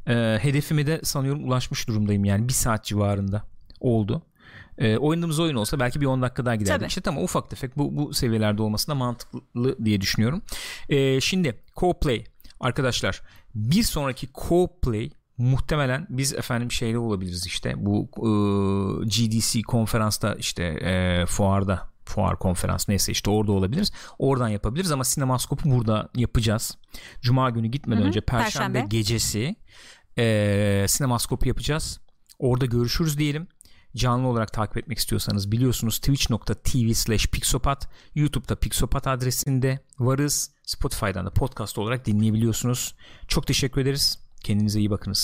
Ee, hedefime de sanıyorum ulaşmış durumdayım yani bir saat civarında oldu. Ee, oynadığımız oyun olsa belki bir 10 dakika daha giderdik. Tabii. İşte tamam ufak tefek bu, bu seviyelerde olması da mantıklı diye düşünüyorum. Ee, şimdi co-play arkadaşlar bir sonraki co-play muhtemelen biz efendim şeyde olabiliriz işte bu e, GDC konferansta işte e, fuarda fuar konferans neyse işte orada olabiliriz. Oradan yapabiliriz ama sinemaskopu burada yapacağız. Cuma günü gitmeden Hı hı, önce perşembe, Perşembe. gecesi e, sinemaskopu yapacağız. Orada görüşürüz diyelim. Canlı olarak takip etmek istiyorsanız biliyorsunuz twitch.tv slash pixopat YouTube'da pixopat adresinde varız. Spotify'dan da podcast olarak dinleyebiliyorsunuz. Çok teşekkür ederiz. Kendinize iyi bakınız.